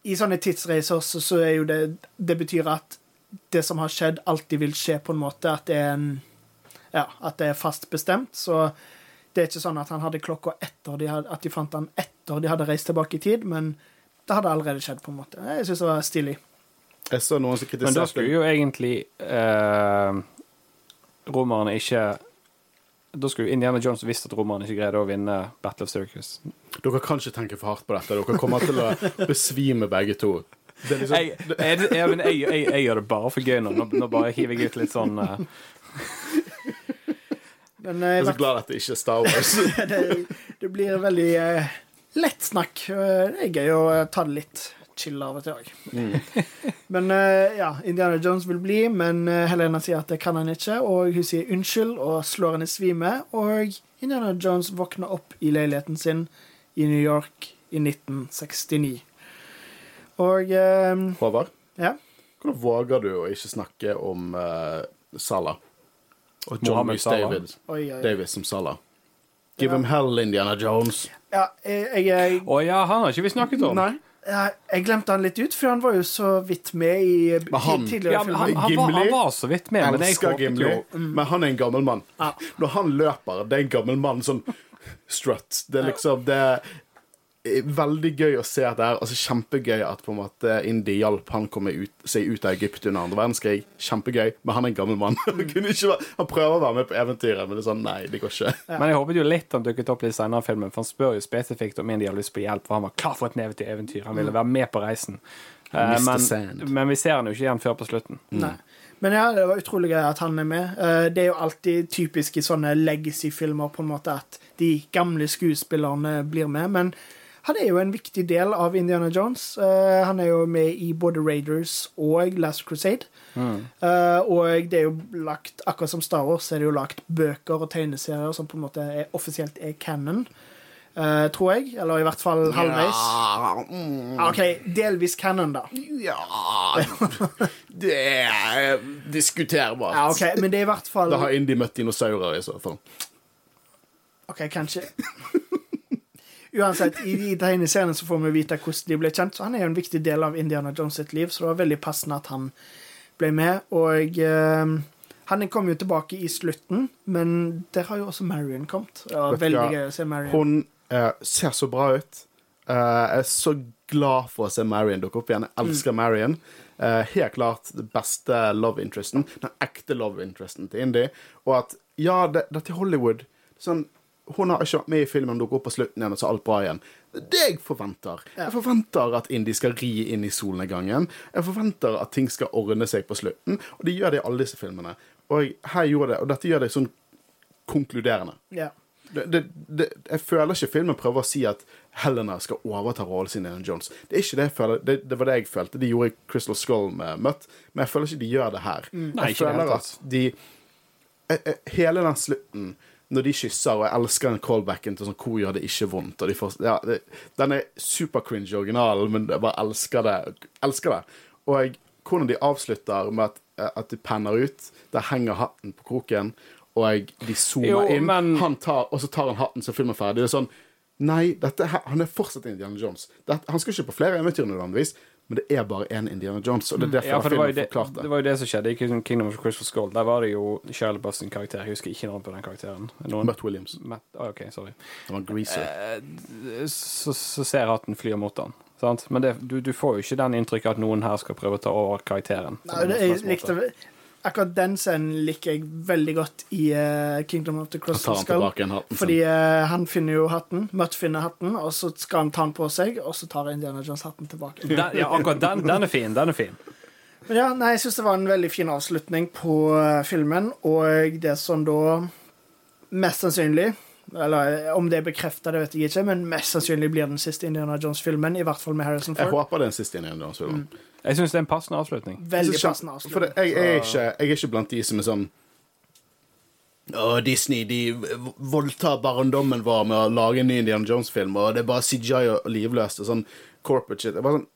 Speaker 3: I sånne tidsreiser så, så er jo det Det betyr at det som har skjedd, alltid vil skje på en måte. At det er en Ja, at det er fast bestemt. Så det er ikke sånn at han hadde klokka etter de hadde, at de fant han etter de hadde reist tilbake i tid, men det hadde allerede skjedd, på en måte. Jeg syns det var stilig.
Speaker 1: Jeg så noen som
Speaker 2: Men da skulle jo egentlig eh, romerne ikke Da skulle Indiana Jones visst at romerne ikke greide å vinne Battle of Circus.
Speaker 1: Dere kan ikke tenke for hardt på dette. Dere kommer til å besvime begge to. Det er liksom,
Speaker 2: Jeg, jeg, jeg, jeg, jeg, jeg gjør det bare for gøy nå. Nå, nå bare hiver jeg ut litt sånn uh...
Speaker 3: Men eh,
Speaker 1: jeg er så glad at det ikke er Star Wars. (laughs)
Speaker 3: det, det blir veldig uh, lett snakk. Det er gøy å ta det litt chill av og til òg. (laughs) Men eh, ja, Indiana Jones vil bli, men eh, Helena sier at det kan han ikke, og hun sier unnskyld og slår henne i svime, og Indiana Jones våkner opp i leiligheten sin i New York i 1969. Og eh,
Speaker 1: Håvard,
Speaker 3: ja.
Speaker 1: hvordan våger du å ikke snakke om uh, Salah? Og John
Speaker 2: Mohammed Salah.
Speaker 1: David,
Speaker 3: Oi, oi.
Speaker 1: Davis som Salah. Give
Speaker 3: Ja.
Speaker 1: him hell, Indiana Jones.
Speaker 3: ja jeg, jeg, jeg,
Speaker 2: Å ja, han har ikke vi snakket om.
Speaker 1: Nei.
Speaker 3: Ja, jeg glemte han litt ut, for han var jo så vidt med i
Speaker 1: han-
Speaker 3: tidligere
Speaker 2: Ja, filmer. han, han, var, han var så vidt med, men jeg håpet
Speaker 1: Gimli.
Speaker 2: jo
Speaker 1: Men han er en gammel mann.
Speaker 3: Ja.
Speaker 1: Når han løper, det er en gammel mann sånn (laughs) strut. Det er liksom Det er veldig gøy å se at det er altså Kjempegøy at på en måte Indi hjalp han komme ut, seg ut av Egypt under andre verdenskrig. Kjempegøy. Men han er en gammel mann. (laughs) Han, kunne ikke være, han prøver å være med på eventyret, men det er sånn Nei, det går ikke.
Speaker 2: Men jeg håpet jo litt han dukket opp litt senere i filmen, for han spør jo spesifikt om Indi har lyst på hjelp, for han var klar for et nevetig eventyr. Han ville være med på reisen.
Speaker 1: Uh,
Speaker 2: men, men vi ser han jo ikke igjen før på slutten.
Speaker 3: Nei. Men ja, det var utrolig gøy at han er med. Eh, Det er jo alltid typisk i sånne legacy-filmer på en måte at de gamle skuespillerne blir med, men han er jo en viktig del av Indiana Jones. Uh, Han er jo med i både Raiders og Last Crusade. Eh, Og det er jo lagt, akkurat som Star Wars, er det jo lagt bøker og tegneserier som på en måte er, offisielt er canon. Uh, tror jeg. Eller i hvert fall halvveis.
Speaker 1: Ja, mm,
Speaker 3: OK, delvis canon, da.
Speaker 1: ja Det er diskuterbart.
Speaker 3: Ja, ok, Men det er i hvert fall
Speaker 1: Da har Indie møtt dinosaurer, i så fall.
Speaker 3: OK, kanskje. Uansett, i de tegneseriene så får vi vite hvordan de ble kjent, så han er jo en viktig del av Indiana Jones sitt liv, så det var veldig passende at han ble med. Og eh, han kom jo tilbake i slutten, men der har jo også Marion kommet. Det var veldig gøy å se Marion.
Speaker 1: Hun eh, ser så bra ut. Eh, jeg er så glad for å se Marion dukke opp igjen. Jeg elsker Marion. Eh, helt klart det beste love interesten. Den ekte love interesten til Indy. Og at ja, det, det er Hollywood. Sånn, hun har ikke vært med i filmen, dukker opp på slutten igjen, og så er alt bra igjen. Det jeg forventer. Jeg forventer at Indy skal ri inn i solnedgangen. Jeg forventer at ting skal ordne seg på slutten, og de gjør det i alle disse filmene. Og her gjorde det, og dette gjør det sånn konkluderende.
Speaker 3: Ja.
Speaker 1: Det, det, det, jeg føler ikke filmen prøver å si at Helena skal overta rollen sin i Indiana Jones. Det er ikke det jeg føler. Det, det var det jeg følte. De gjorde i Crystal Skull med Mutt, men jeg føler ikke de gjør det her.
Speaker 2: Nei,
Speaker 1: jeg
Speaker 2: det
Speaker 1: føler at de eh, eh, Hele den slutten når de kysser, og jeg elsker den callbacken til sånn Hvor gjør det ikke vondt? De får, ja, det, den er super-cringe originalen, men jeg bare elsker det. Elsker det. Og jeg, hvordan de avslutter med at, eh, at de penner ut. Der henger hatten på kroken, og de zoomer
Speaker 2: Jo,
Speaker 1: inn.
Speaker 2: men-
Speaker 1: Han tar, og så tar han hatten så filmen er ferdig. Det er sånn Nei, dette, han er fortsatt Indiana Jones. Det, han skal ikke på flere eventyr nødvendigvis, men det er bare én Indiana Jones. Og det er derfor
Speaker 2: Ja, for det var, det,
Speaker 1: forklarte
Speaker 2: det var jo det som skjedde i Kingdom of Crystal Skull. Der var det jo Shirley Buss sin karakter. Jeg husker ikke navnet på den karakteren. Noen?
Speaker 1: Mutt Williams.
Speaker 2: Matt, oh, OK, sorry.
Speaker 1: Det var greaser.
Speaker 2: Eh, Så, så ser den flyr mot han. Sant? Men det, du, du får jo ikke den inntrykket at noen her skal prøve å ta over karakteren.
Speaker 3: Nei, det, jeg likte, akkurat den scenen liker jeg veldig godt i uh, Kingdom of the Crystal
Speaker 1: han
Speaker 3: Skull.
Speaker 1: hatten
Speaker 3: Fordi eh, han finner jo hatten, Mutt finner hatten, og så skal han ta den på seg, og så tar Indiana Jones hatten tilbake.
Speaker 2: Den, ja, akkurat den, den er fin. Den er fin.
Speaker 3: Men ja, nei, jeg syns det var en veldig fin avslutning på uh, filmen, og det som da mest sannsynlig eller om det er bekrefta, det vet jeg ikke, men mest sannsynlig blir den siste Indiana Jones-filmen. I hvert fall med Harrison Ford.
Speaker 1: Jeg håper det er den siste Indiana Jones-filmen.
Speaker 2: Jeg syns det er en passende avslutning.
Speaker 3: Veldig
Speaker 1: Så-
Speaker 3: passende
Speaker 1: For
Speaker 3: avslutning.
Speaker 1: det, jeg, jeg, er ikke, jeg er ikke blant de som er sånn Å, Disney de voldtar barndommen vår med å lage en ny Indiana Jones-film, og det er bare CGI og livløst og sånn corporate shit. Bare sånn,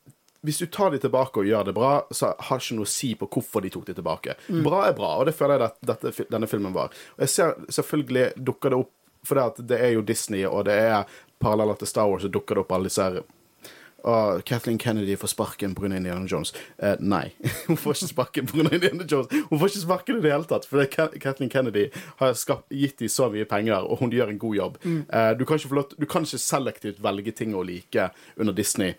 Speaker 1: hvis du tar de tilbake og gjør det bra, så har ikke noe å si på hvorfor de tok de tilbake. Bra er bra, og det føler jeg at dette, denne filmen var. Og jeg ser selvfølgelig dukker det opp For det, det er jo Disney, og det er paralleller til Star Wars, så dukker det opp alle disse her og Kathleen Kennedy får sparken pga. Indiana Jones. Eh, nei, (laughs) hun får ikke sparken pga. Indiana Jones. Hun får ikke sparken i det hele tatt, for Kathleen Kennedy har skapt, gitt dem så mye penger, og hun gjør en god jobb. Eh, du, kan ikke du kan ikke selektivt velge ting å like under Disney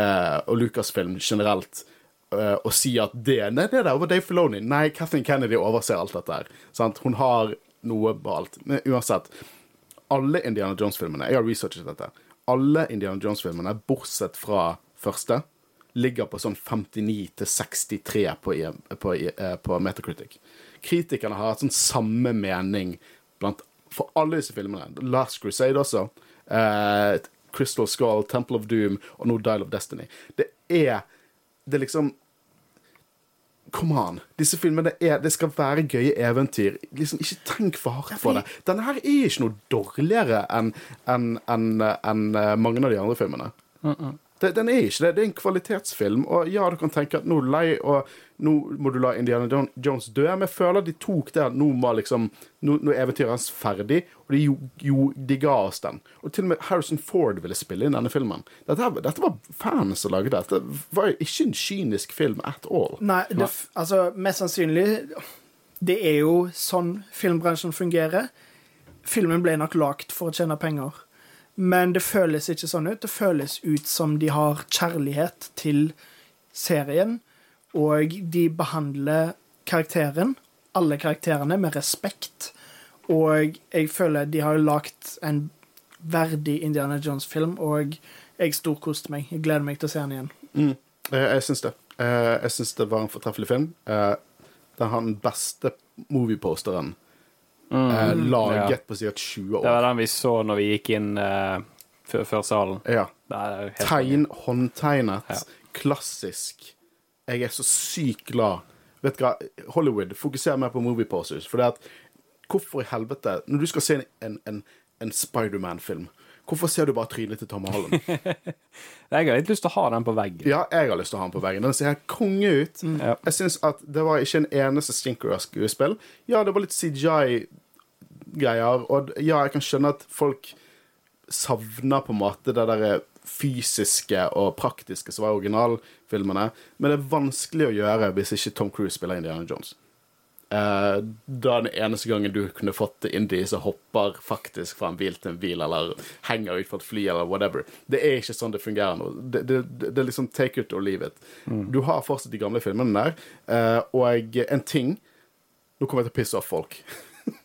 Speaker 1: eh, og Lucasfilm generelt. eh, og si at det Nei, det der var Dave Filoni. Nei, Kathleen Kennedy overser alt dette her. Sant? Hun har noe på alt. Men uansett alle Indiana Jones-filmene Jeg har researchet dette. Alle Indiana Jones-filmene, bortsett fra første, ligger på sånn 59 til 63 på, på, eh, på Metacritic. Kritikerne har hatt sånn samme mening blant, for alle disse filmene. Last Crusade også. eh, Crystal Skull, Temple of Doom og nå Dial of Destiny. Det er Det er liksom Come on. Disse filmene er, det skal være gøye eventyr. Liksom, Ikke tenk for hardt på det. Denne her er ikke noe dårligere enn en, en, en, eh, mange av de andre filmene. Det, den er ikke det. Det er en kvalitetsfilm. Og ja, du kan tenke at nå lei, og nå må du la Indiana Jones dø. Men jeg føler de tok det at nå var liksom Nå, nå eventyret hans ferdig, og de, jo, jo, de ga oss den. Og til og med Harrison Ford ville spille inn denne filmen. Dette, dette var fans som lagde det. Var ikke en kynisk film at all.
Speaker 3: Nei, det, altså mest sannsynlig Det er jo sånn filmbransjen fungerer. Filmen ble nok lagd for å tjene penger. Men det føles ikke sånn ut. Det føles ut som de har kjærlighet til serien, og de behandler karakteren, alle karakterene, med respekt. Og jeg føler de har lagd en verdig Indiana Jones-film, og jeg storkoste meg. Jeg gleder meg til å se den igjen.
Speaker 1: Mm. Eh, Jeg syns det. Eh, Jeg syns det var en fortreffelig film. Eh, Den har den beste movieposteren mm. laget
Speaker 2: Ja.
Speaker 1: på sikkert 20 år.
Speaker 2: Det var den vi så når vi gikk inn uh, før, før salen.
Speaker 1: Ja. Tegn, håndtegnet,
Speaker 2: Ja.
Speaker 1: klassisk. Jeg er så sykt glad. Vet du hva, Hollywood fokuserer mer på movie posters. For det at Hvorfor i helvete Når du skal se en, en, en, en Spiderman-film, hvorfor ser du bare trynet til Tom Holland? (laughs)
Speaker 2: Jeg har litt lyst til å ha den på veggen.
Speaker 1: Ja, jeg har lyst til å ha den på veggen. Den ser helt konge ut.
Speaker 2: Ja.
Speaker 1: Jeg syns at det var ikke en eneste stinker av skuespill. Ja, det var litt CGI-greier, og ja, jeg kan skjønne at folk savner på en måte det der fysiske og praktiske som var originalfilmene, men det er vanskelig å gjøre hvis ikke Tom Cruise spiller Indiana Jones. Uh, da den eneste gangen du kunne fått indie som hopper faktisk fra en bil til en bil, eller henger ut fra et fly, eller whatever. Det er ikke sånn det fungerer nå. Det, det, det, er liksom take it or leave it. Du har fortsatt de gamle filmene der, Uh, og en ting Nå kommer jeg til å pisse off folk. (laughs)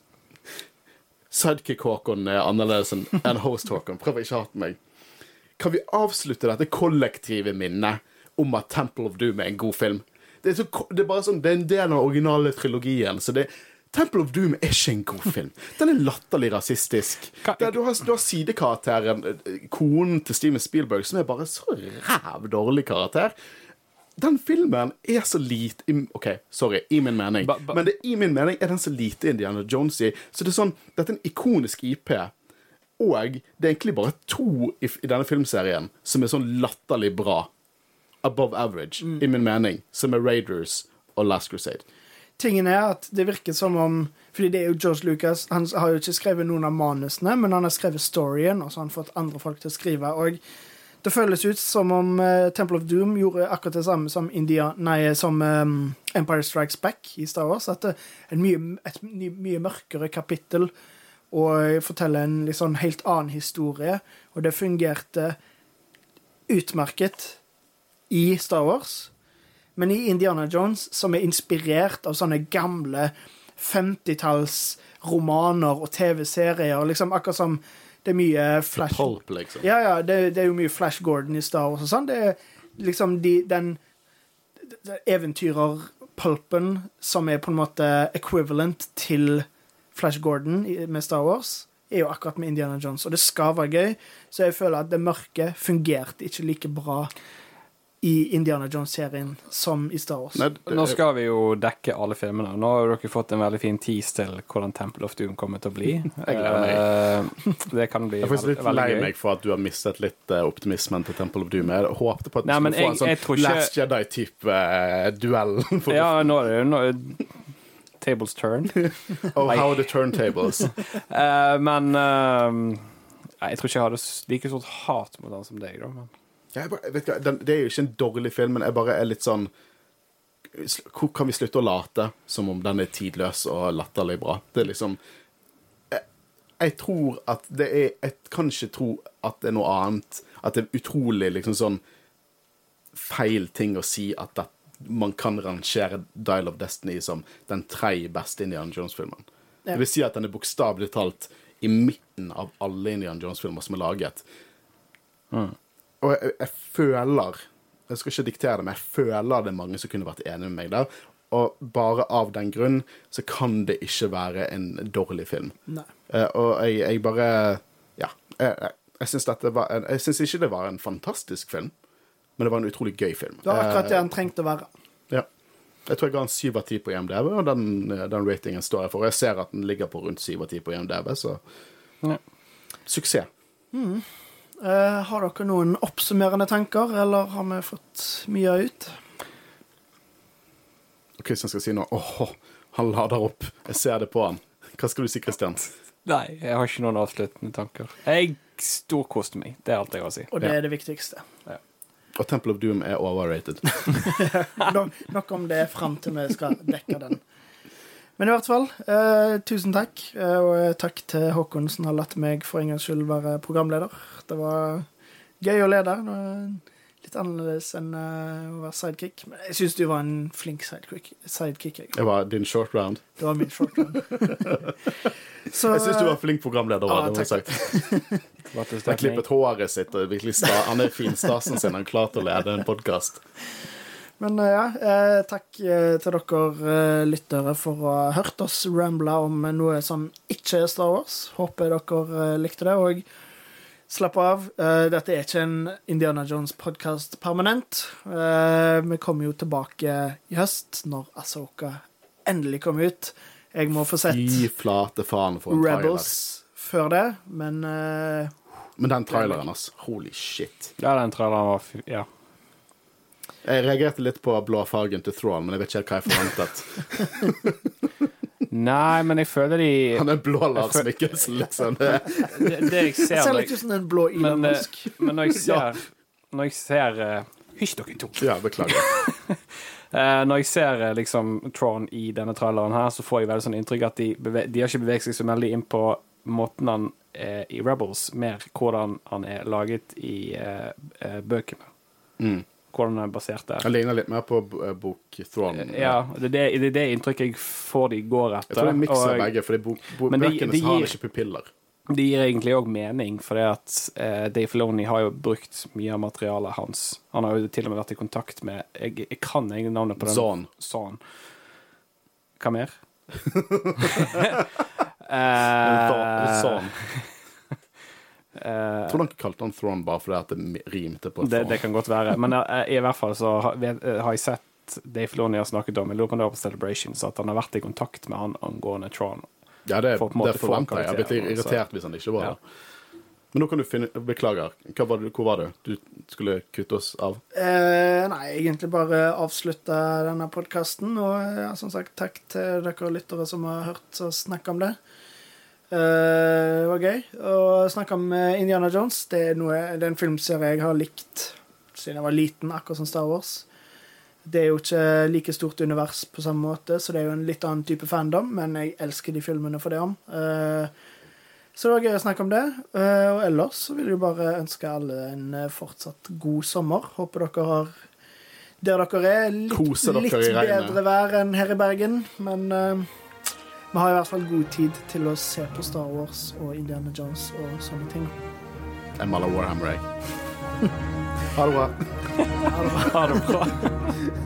Speaker 1: Sidekick Håkon er annerledes enn host Håkon. Prøv å ikke hate meg. Kan vi avslutte dette kollektive minnet om at Temple of Doom er en god film? Det er, så, det er bare sånn, det er en del av den originale trilogien. Så det, Temple of Doom er ikke en god film. Den er latterlig rasistisk. Der du, har, du har sidekarakteren, eh, konen til Steven Spielberg, som er bare så ræv dårlig karakter. Den filmen er så lite OK, sorry, i min mening.
Speaker 2: Ba- ba-
Speaker 1: Men det, i min mening er den så lite Indiana Jonesy. Så det er sånn, dette er en ikonisk IP. Og det er egentlig bare to i, i denne filmserien som er sånn latterlig bra. Above average, i min mening. Som er Raiders og Last Crusade.
Speaker 3: Tingen er at det virker som om Fordi det er jo George Lucas. Han har jo ikke skrevet noen av manusene, men han har skrevet storyen, og så har han fått andre folk til å skrive. Og det føles ut som om eh, Temple of Doom gjorde akkurat det samme som, India, nei, som um, Empire Strikes Back i Star Wars. At det er en mye, et mye mørkere kapittel og forteller en sånn helt annen historie. Og det fungerte utmerket i Star Wars. Men i Indiana Jones, som er inspirert av sånne gamle 50-tallsromaner og TV-serier, liksom akkurat som det er mye Flash
Speaker 1: Pulp, liksom.
Speaker 3: Ja, ja, det, det er jo mye Flash Gordon i Star Wars og sånn. Det er liksom de, den de- eventyrerpulpen som er på en måte equivalent til Flash Gordon med Star Wars, er jo akkurat med Indiana Jones. Og det skal være gøy, så jeg føler at det mørke fungerte ikke like bra i Indiana Jones-serien som i Star Wars.
Speaker 1: Nei, det-
Speaker 2: Nå skal vi jo dekke alle filmene. Nå har dere fått en veldig fin tease til hvordan Temple of Doom kommer til å bli.
Speaker 1: gleder
Speaker 2: meg. det kan bli
Speaker 1: Jeg er faktisk litt lei meg for at du har mistet litt eh, optimismen til Temple of Doom. Jeg håpte på at du
Speaker 2: Nei,
Speaker 1: skulle
Speaker 2: jeg, få en
Speaker 1: sånn
Speaker 2: ikke-
Speaker 1: Last Jedi-type eh, duell. (laughs) For,
Speaker 2: Ja, nå er det nå det Tables turn. (laughs)
Speaker 1: oh, how the turntables?
Speaker 2: uh, (laughs) men uh, Jeg tror ikke jeg hadde like stort hat mot han som deg, da. Men.
Speaker 1: Bare, vet du, den, det er jo ikke en dårlig film, men jeg bare er litt sånn Hvor kan vi slutte å late som om den er tidløs og latterlig bra? Det er liksom Jeg, jeg tror at det er Jeg kan ikke tro at det er noe annet. At det er utrolig liksom sånn feil ting å si at det, man kan rangere Dial of Destiny som den tredje beste Indiana Jones-filmen.
Speaker 3: Ja.
Speaker 1: Det vil si at den er bokstavelig talt i midten av alle Indiana Jones-filmer som er laget. Og jeg, jeg føler Jeg skal ikke diktere det, men jeg føler det er mange som kunne vært enig med meg der. Og bare av den grunn så kan det ikke være en dårlig film. Eh, og jeg, jeg bare Ja. Jeg, jeg, Jeg syns ikke det var en fantastisk film, men det var en utrolig gøy film.
Speaker 3: Det var akkurat det
Speaker 1: den
Speaker 3: han trengte å være.
Speaker 1: ja. Jeg tror jeg ga en syv av ti på IMDv, og den, den ratingen står jeg for. Jeg ser at den ligger på rundt syv av ti på IMDv, så
Speaker 2: Ja.
Speaker 1: suksess.
Speaker 3: Eh, har dere noen oppsummerende tanker, eller har vi fått mye ut?
Speaker 1: Kristian skal si noe. Åh, han lader opp. Jeg ser det på han. Hva skal du si, Kristian?
Speaker 2: Nei, jeg har ikke noen avsluttende tanker. Jeg storkoste meg. Det er alt jeg har å si.
Speaker 3: Og det
Speaker 1: Ja.
Speaker 3: er det viktigste.
Speaker 1: Og Temple of Doom er overrated. (laughs)
Speaker 3: no, nok om det fram til vi skal dekke den. Men i hvert fall, eh, tusen takk. Eh, og takk til Håkon som har latt meg for en gangs skyld være programleder. Det var gøy å lede. Det var Litt annerledes enn uh, å være sidekick. Men jeg syns du var en flink sidekick. sidekick jeg.
Speaker 1: Det var din short round.
Speaker 3: Det var min short round. (laughs) Så,
Speaker 1: Jeg syns du var flink programleder.
Speaker 3: Ja,
Speaker 1: det må jeg
Speaker 3: takk.
Speaker 1: sagt. Han klippet håret sitt og virkelig sta Han er finstasen sin. Han klarte å lede en podkast.
Speaker 3: Men eh, ja, eh, takk eh, til dere eh, lyttere for å ha hørt oss ramble om noe som ikke er Star Wars. Håper dere eh, likte det. Og slapp av, eh, dette er ikke en Indiana Jones-podkast permanent. Eh, vi kommer jo tilbake i høst, når Asoka endelig kommer ut. Jeg må få sett
Speaker 1: Fy flate faen for en trailer.
Speaker 3: Før det, men uh,
Speaker 1: Men den traileren, altså. Holy shit.
Speaker 2: Ja, den traileren var fy- Ja.
Speaker 1: Jeg reagerte litt på blåfargen til Thrawn, men jeg vet ikke helt hva jeg forventet. (laughs)
Speaker 2: Nei, men jeg føler de
Speaker 1: Han er blå Lars Mikkelsen, liksom. Det,
Speaker 2: Det, det jeg
Speaker 3: ser,
Speaker 2: ser,
Speaker 3: ser litt ut som en blå Elon
Speaker 2: men, eh,
Speaker 3: Musk.
Speaker 2: men når jeg (laughs) ser Når jeg ser eh, Hysj, dere to.
Speaker 1: ja, beklager. (laughs)
Speaker 2: Eh, når jeg ser liksom Tron i denne traileren her, så får jeg veldig sånn inntrykk at de, beve de har ikke beveget seg så veldig inn på måten han er i Rebels, mer hvordan han er laget i uh, bøkene.
Speaker 1: Mm.
Speaker 2: Hvordan han er basert der.
Speaker 1: Han ligner litt mer på eh, bok Thrawn.
Speaker 2: Ja, det er det, det det inntrykket jeg får de går etter.
Speaker 1: Jeg tror jeg er en miks av
Speaker 2: og-
Speaker 1: begge, for bok,
Speaker 2: det-
Speaker 1: bøkene de, har ikke pupiller.
Speaker 2: Det gir egentlig òg mening, for det at eh, Dave Filoni har jo brukt mye av materialet hans. Han har jo til og med vært i kontakt med Jeg, jeg kan egentlig navnet på den.
Speaker 1: Zahn.
Speaker 2: Zahn. Hva mer? (laughs) (laughs) Eh. Eh,
Speaker 1: Jeg tror han ikke kalte han Thrawn bare fordi at det rimte på
Speaker 2: det, det kan godt være. Men eh, i hvert fall så har, vet, eh, har jeg sett Dave Filoni har snakket om Jeg lurer på om det var på Celebration, så at han har vært i kontakt med han angående Tron.
Speaker 1: Ja, det,
Speaker 2: for
Speaker 1: det forventer jeg. Jeg hadde blitt
Speaker 2: karakteren, så-
Speaker 1: irritert hvis han ikke var
Speaker 2: Ja.
Speaker 1: Men nå kan du finne Beklager. Hva var det, hvor var du? Du skulle kutte oss av?
Speaker 3: Eh, nei, egentlig bare avslutte denne podkasten. Og ja, som sagt, takk til dere lyttere som har hørt oss snakke om det. Eh, det var gøy å snakke om eh, Indiana Jones. Det er, noe, det er en filmserie jeg har likt siden jeg var liten, akkurat som Star Wars. Det er jo ikke like stort univers på samme måte, så det er jo en litt annen type fandom, men jeg elsker de filmene for det om. Eh, så det var gøy å snakke om det. Og ellers så vil jeg bare ønske alle en fortsatt god sommer. Håper dere har der dere er, litt,
Speaker 1: dere
Speaker 3: litt bedre vær enn her i Bergen. Men vi har i hvert fall god tid til å se på Star Wars og Indiana Jones og sånne ting.
Speaker 1: Jeg maler Warhammer, jeg. Ha det bra.
Speaker 2: Ha det bra. (laughs)